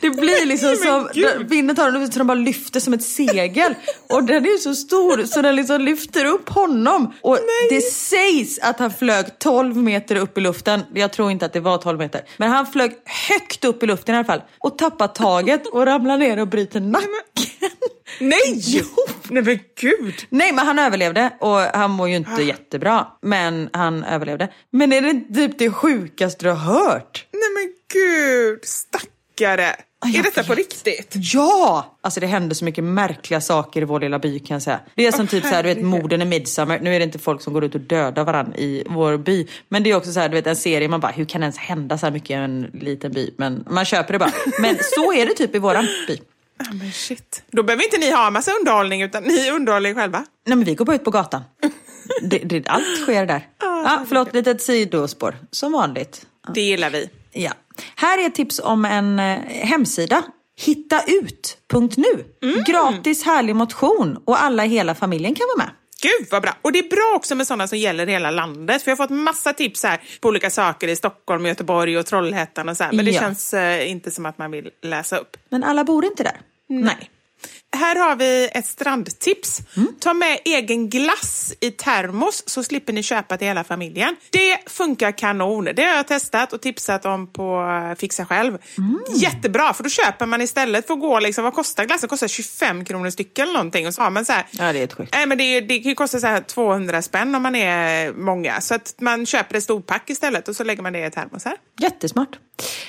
Det blir liksom som, vinden tar dem så de bara lyfter som ett segel. Och den är så stor så den liksom lyfter upp honom. Och det sägs att han flög 12 meter upp i luften. Jag tror inte att det var 12 meter. Men han flög högt upp i luften i alla fall. Och tappar taget och ramlar ner och bryter nacken. Nej! Nej men gud! Nej men han överlevde och han mår ju inte jättebra. Men han överlevde. Men är det typ det sjukaste du har hört? Nej men gud, stackare. jag är detta på vet. riktigt? Ja! Alltså det hände så mycket märkliga saker i vår lilla by kan jag säga. Det är som typ så här, du vet morden i Midsommar. Nu är det inte folk som går ut och dödar varandra i vår by. Men det är också så här, du vet en serie man bara, hur kan det ens hända så här mycket i en liten by? Men man köper det bara. Men så är det typ i våran by. Ah, men shit. Då behöver inte ni ha massa underhållning utan ni underhåller er själva. Nej men vi går bara ut på gatan. Det, det, allt sker där. Ja, förlåt, litet sidospår. Som vanligt. Det gillar vi. Ja. Här är ett tips om en eh, hemsida. Hittaut.nu. Gratis härlig motion och alla i hela familjen kan vara med. Gud vad bra! Och det är bra också med sådana som gäller hela landet. För jag har fått massa tips här på olika saker i Stockholm, Göteborg och Trollhättan och så här. Men det Ja. känns eh, inte som att man vill läsa upp. Men alla bor inte där. Nej. Här har vi ett strandtips. Ta med egen glass i termos så slipper ni köpa till hela familjen. Det funkar kanon. Det har jag testat och tipsat om på eh, Fixa själv. Jättebra, för då köper man istället för att gå liksom, vad kostar glassen? Det kostar 25 kronor styck eller någonting. Och så har man så här, Ja, det är ett sjukt. Nej, men det, det kan ju kosta så här 200 spänn om man är många. Så att man köper ett storpack istället och så lägger man det i termosar. Jättesmart.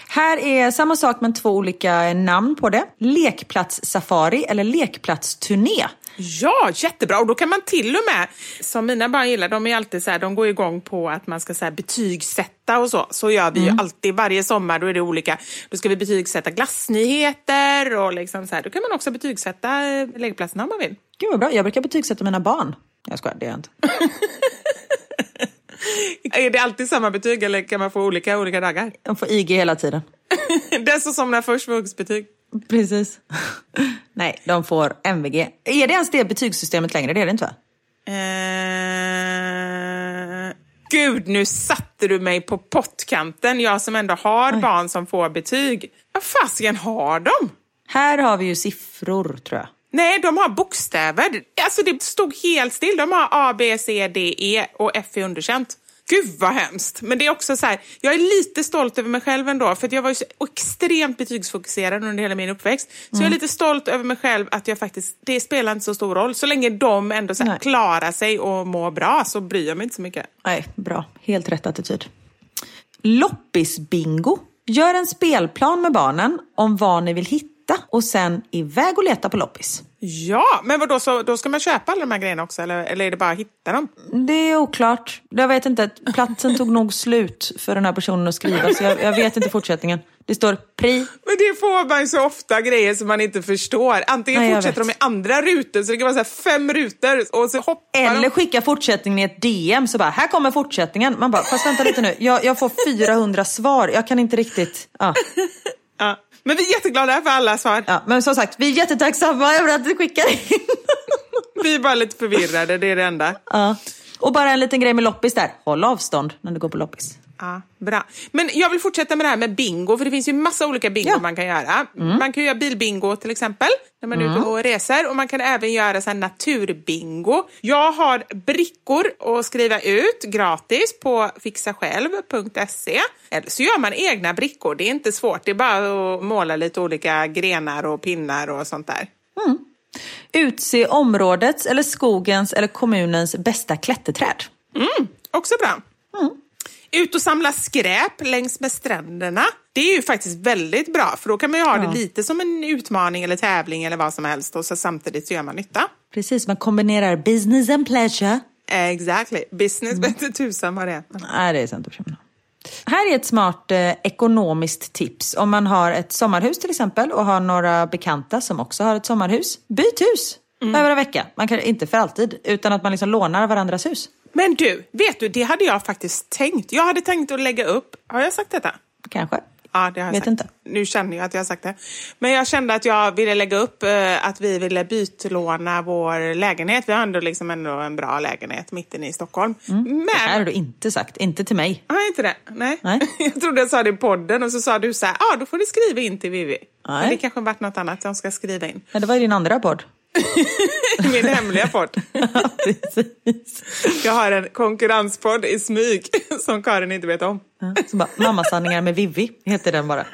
Här är samma sak men två olika namn på det. Lekplats-safari eller lekplatsturné. Ja, jättebra! Och då kan man till och med, som mina barn gillar, de är alltid så här, de går igång på att man ska så här, betygsätta och så. Så gör vi ju alltid varje sommar, då är det olika. Då ska vi betygsätta glassnyheter och liksom så här. Då kan man också betygsätta eh, lekplatserna om man vill. Gud vad bra, jag brukar betygsätta mina barn. Jag skojar, det gör jag inte. Är det alltid samma betyg eller kan man få olika olika dagar? De får IG hela tiden. Den som somnar först får högst betyg. Precis. Nej, de får MVG. Är det ens det betygssystemet längre? Det är det inte va? Eh... Gud, nu satte du mig på pottkanten. Jag som ändå har barn som får betyg. Vad fasiken har de? Här har vi ju siffror tror jag. Nej, de har bokstäver. Alltså det stod helt still. De har A, B, C, D, E och F är underkänt. Gud vad hemskt. Men det är också så här, jag är lite stolt över mig själv ändå. För jag var ju så extremt betygsfokuserad under hela min uppväxt. Så jag är lite stolt över mig själv att jag faktiskt, det spelar inte så stor roll. Så länge de ändå så här, klarar sig och mår bra så bryr jag mig inte så mycket. Nej, bra. Helt rätt attityd. Loppisbingo. Gör en spelplan med barnen om vad ni vill hitta hitta och sen iväg och leta på loppis. Ja, men vadå, så då ska man köpa alla de här grejerna också eller, eller är det bara att hitta dem? Det är oklart. Jag vet inte, platsen tog nog slut för den här personen att skriva så jag, jag vet inte fortsättningen. Det står pri. Men det får man ju så ofta grejer som man inte förstår. Antingen Nej, fortsätter de i andra rutor, så det kan vara så fem rutor och så hoppar Eller de. skicka fortsättningen i ett DM så bara, här kommer fortsättningen. Man bara, fast vänta lite nu, jag, jag får 400 svar, jag kan inte riktigt. Ja. Ja. Men vi är jätteglada för alla svar. Ja, men som sagt, vi är jättetacksamma över att du skickar in. Vi är bara lite förvirrade, det är det enda. Ja. Och bara en liten grej med loppis där, håll avstånd när du går på loppis. Ja, bra. Men jag vill fortsätta med det här med bingo, för det finns ju massa olika bingo Ja. Mm. man kan göra. Man kan göra bilbingo till exempel, när man är ute och reser. Och man kan även göra så naturbingo. Jag har brickor att skriva ut gratis på fixasjälv.se. Eller så gör man egna brickor, det är inte svårt. Det är bara att måla lite olika grenar och pinnar och sånt där. Utse områdets eller skogens eller kommunens bästa klätterträd. Också bra. Ut och samla skräp längs med stränderna. Det är ju faktiskt väldigt bra, för då kan man ju ha Ja. det lite som en utmaning eller tävling eller vad som helst och så samtidigt så gör man nytta. Precis, man kombinerar business and pleasure. Exactly. Business mm. vete tusan vad det är. Nej, det är sant. Här är ett smart eh, ekonomiskt tips. Om man har ett sommarhus till exempel och har några bekanta som också har ett sommarhus. Byt hus över en vecka. Man kan, inte för alltid, utan att man liksom lånar varandras hus. Men du, vet du, det hade jag faktiskt tänkt. Jag hade tänkt att lägga upp, har jag sagt detta? Kanske. Ja, det har jag Vet sagt. inte. Nu känner jag att jag har sagt det. Men jag kände att jag ville lägga upp eh, att vi ville bytlåna vår lägenhet. Vi har ändå, liksom ändå en bra lägenhet mitt inne i Stockholm. Men... Det här har du inte sagt. Inte till mig. Har jag inte det? Nej. Nej. Jag trodde jag sa det i podden och så sa du så här, ja ah, då får du skriva in till Vivi. Nej. Men det kanske varit något annat som ska skriva in. Nej, det var ju din andra podd. Min hemliga podd. Ja. Jag har en konkurrenspodd i smyg som Karin inte vet om. Ja, Så bara, Mammasanningar med Vivi heter den bara.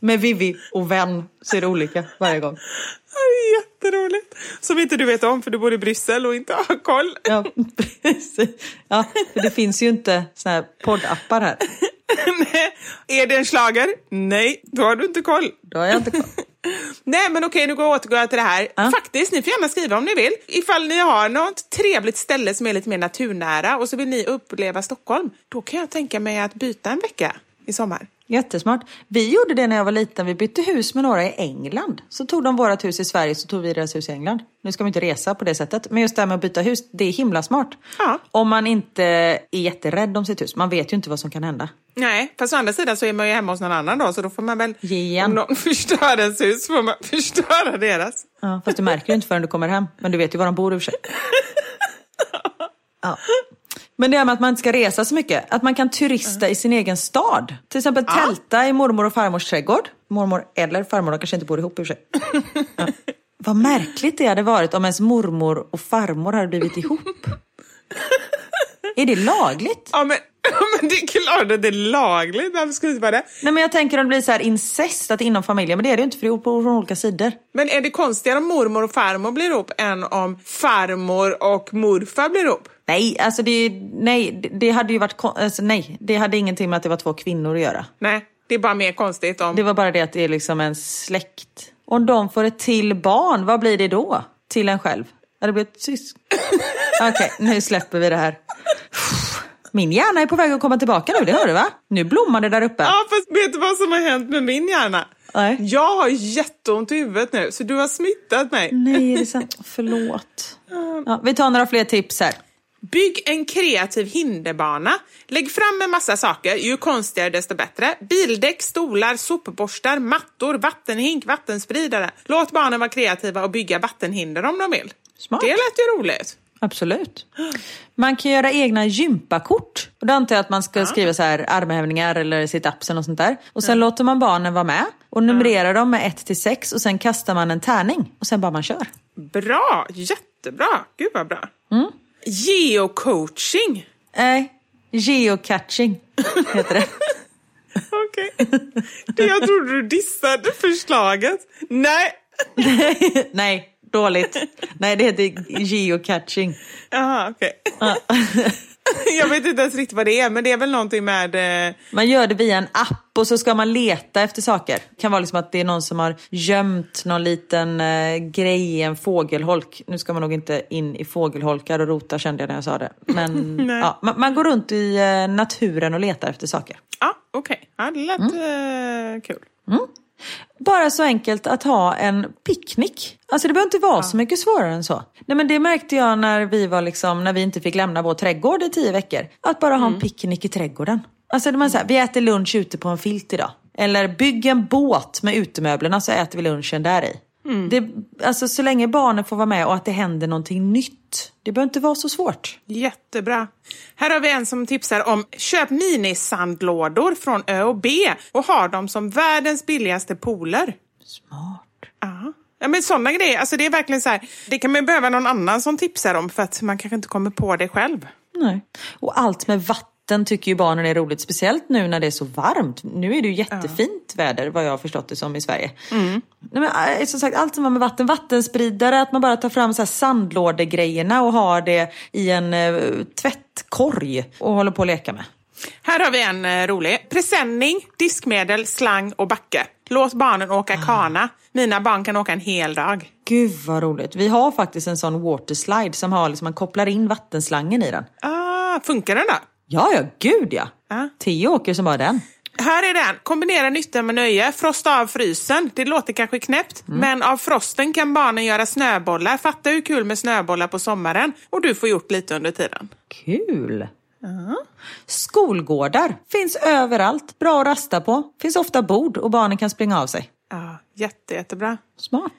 med Vivi och vän så är det olika varje gång. Det är jätteroligt. Som inte du vet om för du bor i Bryssel och inte har koll. Ja, precis. Ja, för det finns ju inte såna här poddappar här. Nej. Är det en slager? Nej, då har du inte koll. Då har jag inte koll. Nej men okej, nu går jag återgå till det här. Ja. Faktiskt, ni får gärna skriva om ni vill. Ifall ni har något trevligt ställe som är lite mer naturnära och så vill ni uppleva Stockholm. Då kan jag tänka mig att byta en vecka i sommar. Jättesmart. Vi gjorde det när jag var liten. Vi bytte hus med några i England. Så tog de vårt hus i Sverige så tog vi deras hus i England. Nu ska vi inte resa på det sättet. Men just det här med att byta hus, det är himla smart. Ja. Om man inte är jätterädd om sitt hus. Man vet ju inte vad som kan hända. Nej, fast å andra sidan så är man ju hemma hos någon annan då, så då får man väl... Ge igen. Om någon förstör ens hus får man förstöra deras. Ja, fast du märker ju inte förrän du kommer hem. Men du vet ju var de bor i och för sig. Ja. Men det här med att man inte ska resa så mycket. Att man kan turista i sin egen stad. Till exempel tälta i mormor och farmors trädgård. Mormor eller farmor, de kanske inte bor ihop i och för sig. Ja. Vad märkligt det hade varit om ens mormor och farmor hade blivit ihop. Är det lagligt? Ja, men, men det är klart att det är lagligt. Varför skulle det inte vara det? Nej men jag tänker om det blir så här incest att inom familjen, men det är det ju inte för det är på från olika sidor. Men är det konstigare om mormor och farmor blir ihop än om farmor och morfar blir ihop? Nej, alltså det, nej, det- hade ju varit, alltså nej, det hade ingenting med att det var två kvinnor att göra. Nej, det är bara mer konstigt om... Det var bara det att det är liksom en släkt. Om de får ett till barn, vad blir det då? Till en själv? Ja, det blir ett sysk. Okej, nu släpper vi det här. Min hjärna är på väg att komma tillbaka nu, det hör du va? Nu blommar det där uppe. Ja, fast vet du vad som har hänt med min hjärna? Nej. Jag har jätteont i huvudet nu, så du har smittat mig. Nej, är det sant? Förlåt. Ja, vi tar några fler tips här. Bygg en kreativ hinderbana. Lägg fram en massa saker, ju konstigare desto bättre. Bildäck, stolar, sopborstar, mattor, vattenhink, vattenspridare. Låt barnen vara kreativa och bygga vattenhinder om de vill. Smart. Det lät ju roligt. Absolut. Man kan göra egna gympakort. Och då antar jag att man ska skriva så här armhävningar eller sit-ups eller något sånt där. Och sen låter man barnen vara med och numrerar dem med 1 till 6 och sen kastar man en tärning och sen bara man kör. Bra, jättebra. Gud vad bra. Mm. Geocoaching. Nej, geocaching heter det. Okej. Det Jag trodde du dissade förslaget. Nej. Nej, dåligt. Nej, det heter geocaching. Jaha, okej. jag vet inte ens riktigt vad det är, men det är väl någonting med... Eh... Man gör det via en app och så ska man leta efter saker. Det kan vara liksom att det är någon som har gömt någon liten eh, grej i en fågelholk. Nu ska man nog inte in i fågelholkar och rota kände jag när jag sa det. Men ja, man, man, går runt i eh, naturen och letar efter saker. Ja, okej. Okay. Ja, det lät mm. eh, kul. Mm. Bara så enkelt att ha en picknick. Alltså det behöver inte vara ja. så mycket svårare än så. Nej men det märkte jag när vi var liksom, när vi inte fick lämna vår trädgård i tio veckor. Att bara ha en mm. picknick i trädgården. Alltså man säger, vi äter lunch ute på en filt idag. Eller bygg en båt med utemöblerna så äter vi lunchen där i. Mm. Det, alltså så länge barnen får vara med och att det händer någonting nytt. Det behöver inte vara så svårt. Jättebra. Här har vi en som tipsar om köp minisandlådor från Ö och B och ha dem som världens billigaste pooler. Smart. Ja. Ja men sådana grejer, alltså det är verkligen så här, det kan man behöva någon annan som tipsar om för att man kanske inte kommer på det själv. Nej, och allt med vatten vatten tycker ju barnen är roligt, speciellt nu när det är så varmt. Nu är det ju jättefint ja. väder vad jag har förstått det som i Sverige. Mm. Nej, men, äh, som sagt, allt som har med vatten, vattenspridare, att man bara tar fram så här sandlådegrejerna och har det i en uh, tvättkorg och håller på att leka med. Här har vi en uh, rolig. Presenning, diskmedel, slang och backe. Låt barnen åka ah. kana. Mina barn kan åka en hel dag. Gud vad roligt. Vi har faktiskt en sån waterslide som har liksom, man kopplar in vattenslangen i den. Ah, funkar den då? Ja, ja, gud ja. ja. Tio åker som bara den. Här är den. Kombinera nytta med nöje. Frosta av frysen. Det låter kanske knäppt, mm. men av frosten kan barnen göra snöbollar. Fatta hur kul med snöbollar på sommaren. Och du får gjort lite under tiden. Kul! Uh. Skolgårdar finns överallt. Bra att rasta på. Finns ofta bord och barnen kan springa av sig. Ja, jätte, jättebra. Smart.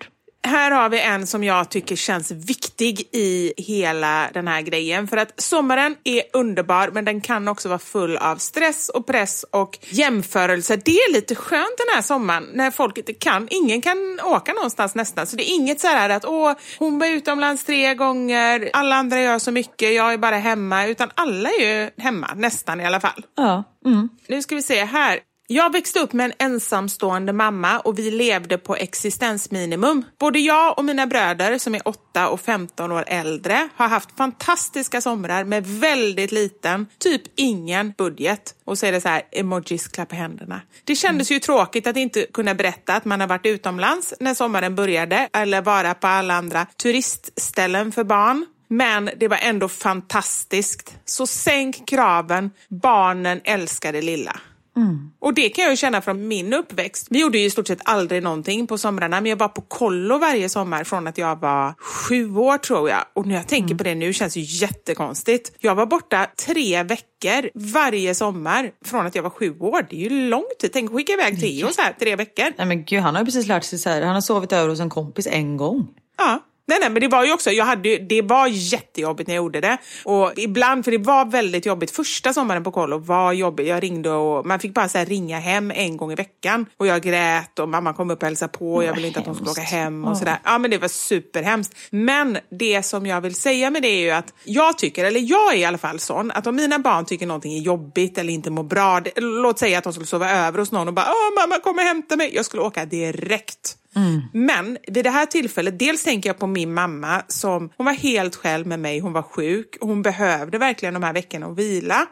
Här har vi en som jag tycker känns viktig i hela den här grejen. För att sommaren är underbar, men den kan också vara full av stress och press och jämförelser. Det är lite skönt den här sommaren när folk inte kan. Ingen kan åka någonstans nästan. Så det är inget så här att åh, hon var utomlands tre gånger, alla andra gör så mycket, jag är bara hemma. Utan alla är ju hemma, nästan i alla fall. Ja. Mm. Nu ska vi se här. Jag växte upp med en ensamstående mamma och vi levde på existensminimum. Både jag och mina bröder som är 8 och 15 år äldre har haft fantastiska somrar med väldigt liten, typ ingen budget. Och så är det så här emojis klappa händerna. Det kändes ju tråkigt att inte kunna berätta att man har varit utomlands när sommaren började eller vara på alla andra turistställen för barn. Men det var ändå fantastiskt. Så sänk kraven, barnen älskar det lilla. Mm. Och det kan jag känna från min uppväxt. Vi gjorde ju i stort sett aldrig någonting på somrarna, men jag var på kollo varje sommar från att jag var sju år tror jag. Och när jag tänker mm. på det nu känns det jättekonstigt. Jag var borta tre veckor varje sommar från att jag var sju år. Det är ju lång tid. Tänk att skicka iväg Theo så här tre veckor. Nej men gud, han har ju precis lärt sig så här. Han har sovit över hos en kompis en gång. Ja. Nej, nej, men det var ju också, jag hade, det var jättejobbigt när jag gjorde det. Och ibland, för det var väldigt jobbigt. Första sommaren på kollo var jobbigt. Jag ringde och man fick bara så ringa hem en gång i veckan. Och jag grät och mamma kom upp och hälsade på. Och jag ville inte att hon skulle åka hem och sådär. Ja, men det var superhemskt. Men det som jag vill säga med det är ju att jag tycker, eller jag är i alla fall sån, att om mina barn tycker någonting är jobbigt eller inte mår bra. Det, låt säga att de skulle sova över hos någon och bara Åh, mamma kom och hämta mig. Jag skulle åka direkt. Mm. Men vid det här tillfället, dels tänker jag på min mamma som hon var helt själv med mig, hon var sjuk, hon behövde verkligen de här veckorna att vila.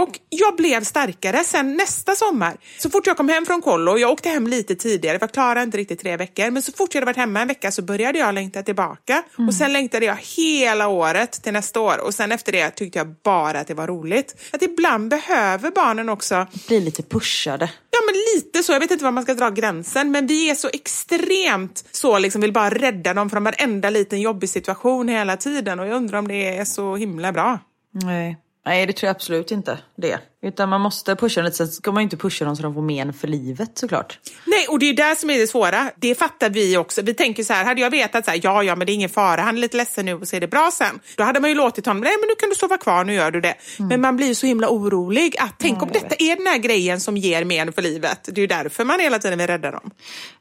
Och jag blev starkare sen nästa sommar. Så fort jag kom hem från kollo, jag åkte hem lite tidigare för jag klarade inte riktigt tre veckor, men så fort jag hade varit hemma en vecka så började jag längta tillbaka. Mm. Och sen längtade jag hela året till nästa år och sen efter det tyckte jag bara att det var roligt. Att ibland behöver barnen också bli lite pushade. Ja men lite så, jag vet inte var man ska dra gränsen, men vi är så extremt så liksom vill bara rädda dem från varenda liten jobbig situation hela tiden och jag undrar om det är så himla bra. Nej. Nej, det tror jag absolut inte det. Utan man måste pusha lite, sen ska man ju inte pusha dem så de får men för livet såklart. Nej, och det är det som är det svåra. Det fattar vi också. Vi tänker så här, hade jag vetat så här, ja, ja, men det är ingen fara, han är lite ledsen nu och så är det bra sen. Då hade man ju låtit honom, nej men nu kan du sova kvar, nu gör du det. Mm. Men man blir ju så himla orolig. Att, tänk ja, om detta vet. är den här grejen som ger men för livet. Det är ju därför man hela tiden vill rädda dem.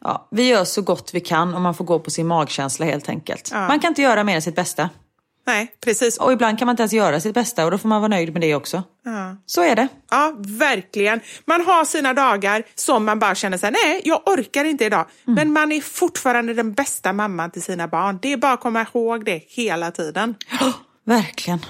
Ja, vi gör så gott vi kan och man får gå på sin magkänsla helt enkelt. Ja. Man kan inte göra mer än sitt bästa. Nej, precis. Och ibland kan man inte ens göra sitt bästa och då får man vara nöjd med det också. Ja. Så är det. Ja, verkligen. Man har sina dagar som man bara känner sig nej, jag orkar inte idag. Mm. Men man är fortfarande den bästa mamman till sina barn. Det är bara att komma ihåg det hela tiden. Oh, verkligen.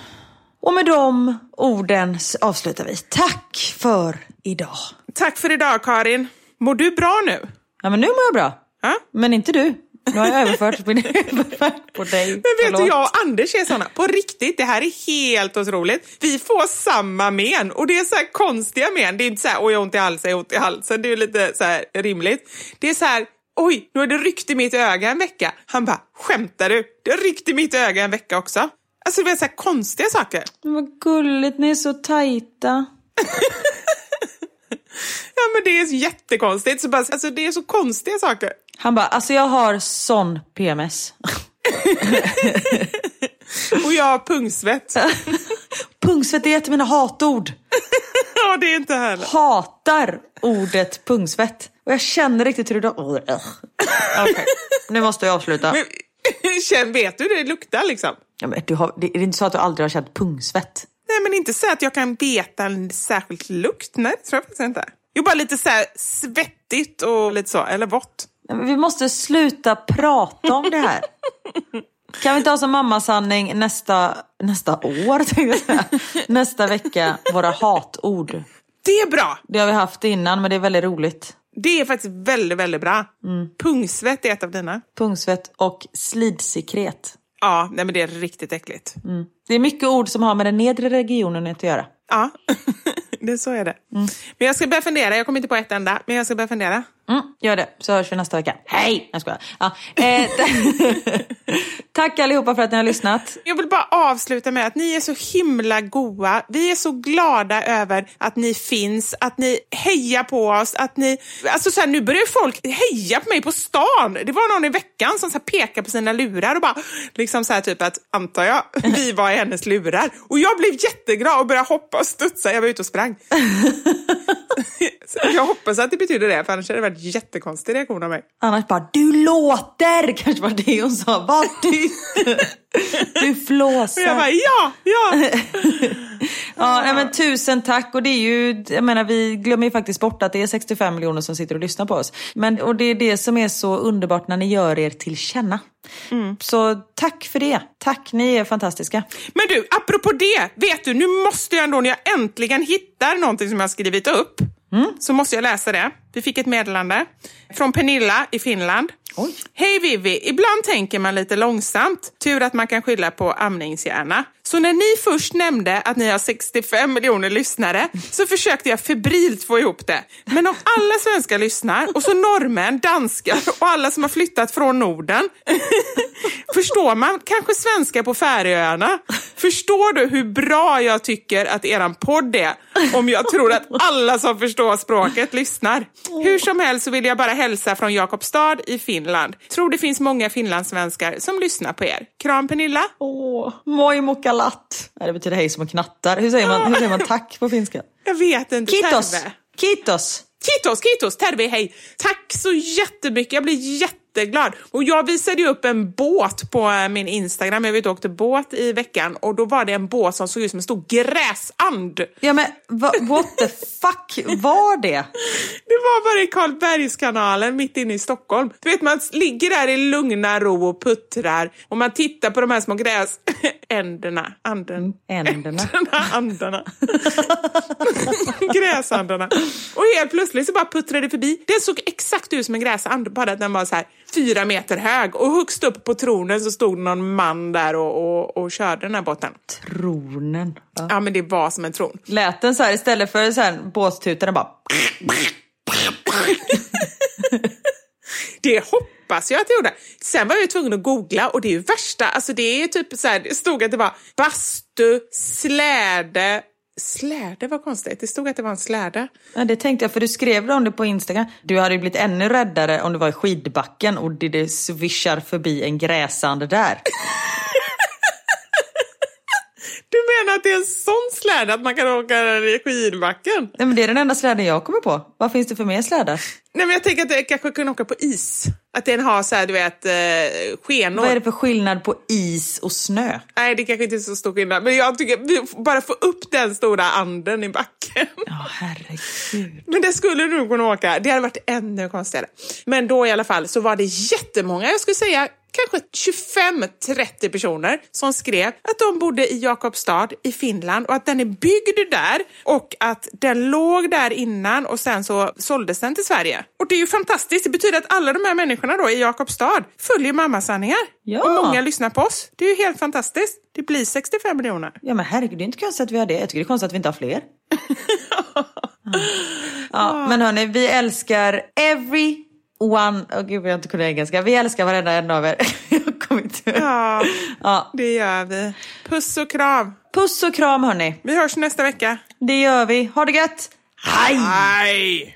Och med de orden avslutar vi. Tack för idag. Tack för idag Karin. Mår du bra nu? Ja men nu mår jag bra. Ja? Men inte du. Nu har jag överfört min överfört på dig. Men vet Förlåt. du, jag och Anders är såna. På riktigt, det här är helt otroligt. Vi får samma men och det är så här konstiga men. Det är inte så här, oj jag har ont i halsen, jag har ont i halsen. Det är lite så här rimligt. Det är så här, oj, nu har det ryckt i mitt öga en vecka. Han bara, skämtar du? Det har ryckt i mitt öga en vecka också. Alltså det är så här konstiga saker. Men vad gulligt, ni är så tajta. Ja men det är jättekonstigt. Så bara, alltså, det är så konstiga saker. Han bara, alltså jag har sån PMS. Och jag har pungsvett. Pungsvett är ett av mina hatord. ja, det är inte heller. Hatar ordet pungsvett. Och jag känner riktigt hur det... Okej, nu måste jag avsluta. Men, vet du hur det luktar liksom? Ja, men du har, det är inte så att du aldrig har känt pungsvett? Nej, men inte så att jag kan veta en särskild lukt. Nej, det tror jag faktiskt inte. Jo, bara lite så svettigt och lite så, eller vått. Vi måste sluta prata om det här. Kan vi inte ha som mammasanning nästa, nästa år, tänkte jag säga. Nästa vecka, våra hatord. Det är bra! Det har vi haft innan, men det är väldigt roligt. Det är faktiskt väldigt, väldigt bra. Pungsvett är ett av dina. Pungsvett och slidsekret. Ja, nej, men det är riktigt äckligt. Det är mycket ord som har med den nedre regionen att göra. Ja, det, så är det. Men jag ska börja fundera. Jag kommer inte på ett enda, men jag ska börja fundera. Mm, gör det, så hörs vi nästa vecka. Hej! Jag skojar. Ja, eh, tack allihopa för att ni har lyssnat. Jag vill bara avsluta med att ni är så himla goa. Vi är så glada över att ni finns, att ni hejar på oss, att ni... Alltså så här, nu börjar folk heja på mig på stan. Det var någon i veckan som så här pekade på sina lurar och bara liksom så här typ att, antar jag, vi var i hennes lurar. Och jag blev jätteglad och började hoppa och studsa. Jag var ute och sprang. Jag hoppas att det betyder det, för annars hade det varit jättekonstig reaktion av mig. Annars bara, du låter! Kanske var det hon sa. Var tyst! Du Och flåsar. jag bara, ja, ja. Ja, nej, men tusen tack. Och det är ju, jag menar, vi glömmer ju faktiskt bort att det är 65 miljoner som sitter och lyssnar på oss. Men, och det är det som är så underbart när ni gör er till känna. Så tack för det. Tack, ni är fantastiska. Men du, apropå det, vet du, nu måste jag ändå, när jag äntligen hittar någonting som jag har skrivit upp, så måste jag läsa det. Vi fick ett meddelande från Pernilla i Finland. Oj. Hej Vivi, ibland tänker man lite långsamt. Tur att man kan skylla på amningshjärna. Så när ni först nämnde att ni har 65 miljoner lyssnare så försökte jag febrilt få ihop det. Men om alla svenskar lyssnar och så norrmän, danskar och alla som har flyttat från Norden förstår man kanske svenska på Färöarna. Förstår du hur bra jag tycker att eran podd är om jag tror att alla som förstår språket lyssnar? Hur som helst så vill jag bara hälsa från Jakobstad i Finland. Tror det finns många finlandssvenskar som lyssnar på er. Kram Pernilla. Åh, moi mokalat. Nej, det betyder hej som knattar. Hur säger man, hur säger man tack på finska? Jag vet inte. Kitos. Terve. Kitos. Kitos, kitos, terve, hej. Tack så jättemycket. Jag blir jätteglad. Och jag visade ju upp en båt på eh, min Instagram. Jag vet och åkte båt i veckan och då var det en båt som såg ut som en stor gräsand. Ja men what the fuck var det? Det var bara i Karlbergskanalen mitt inne i Stockholm. Du vet, man ligger där i lugna ro och puttrar och man tittar på de här små gräsänderna. Anden. Änderna. Änderna, andarna. Gräsandarna. Och helt plötsligt så bara puttrade det förbi. Den såg exakt ut som en gräsand, bara att den var så här fyra meter hög. Och högst upp på tronen så stod någon man där och, och, och körde den här båten. Tronen. Ja. Ja, men det var som en tron. Lät den så här istället för så här båttuta, den bara... Det hoppas jag att jag gjorde. Sen var jag tvungen att googla och det är ju värsta, alltså det är typ så här, det stod att det var bastu, släde, släde var konstigt, det stod att det var en släde. Ja, det tänkte jag, för du skrev om det på Instagram. Du hade ju blivit ännu räddare om du var i skidbacken och det, det svischar förbi en gräsand där. Du menar att det är en sån släde att man kan åka i skidbacken? Nej, men det är den enda släden jag kommer på. Vad finns det för mer slädar? Nej men jag tänker att det kanske kan åka på is. Att den har så här, du vet, eh, skenor. Vad är det för skillnad på is och snö? Nej, det kanske inte är så stor skillnad. Men jag tycker bara få upp den stora anden i backen. Ja, herregud. Men det skulle du nog kunna åka. Det hade varit ännu konstigare. Men då i alla fall så var det jättemånga, jag skulle säga kanske 25-30 personer som skrev att de bodde i Jakobstad i Finland och att den är byggd där och att den låg där innan och sen så såldes den till Sverige. Och det är ju fantastiskt. Det betyder att alla de här människorna då i Jakobstad följer mammasanningar. Ja. Och många lyssnar på oss. Det är ju helt fantastiskt. Det blir 65 miljoner. Ja men herregud, det är inte konstigt att vi har det. Jag tycker det är konstigt att vi inte har fler. ja, men hörni, vi älskar every one. Åh gud, jag inte kunnat engelska. Vi älskar varenda en av er. jag kommer inte... Ja, Ja. det gör vi. Puss och kram. Puss och kram hörni. Vi hörs nästa vecka. Det gör vi. Ha det gött. Hej! Hej!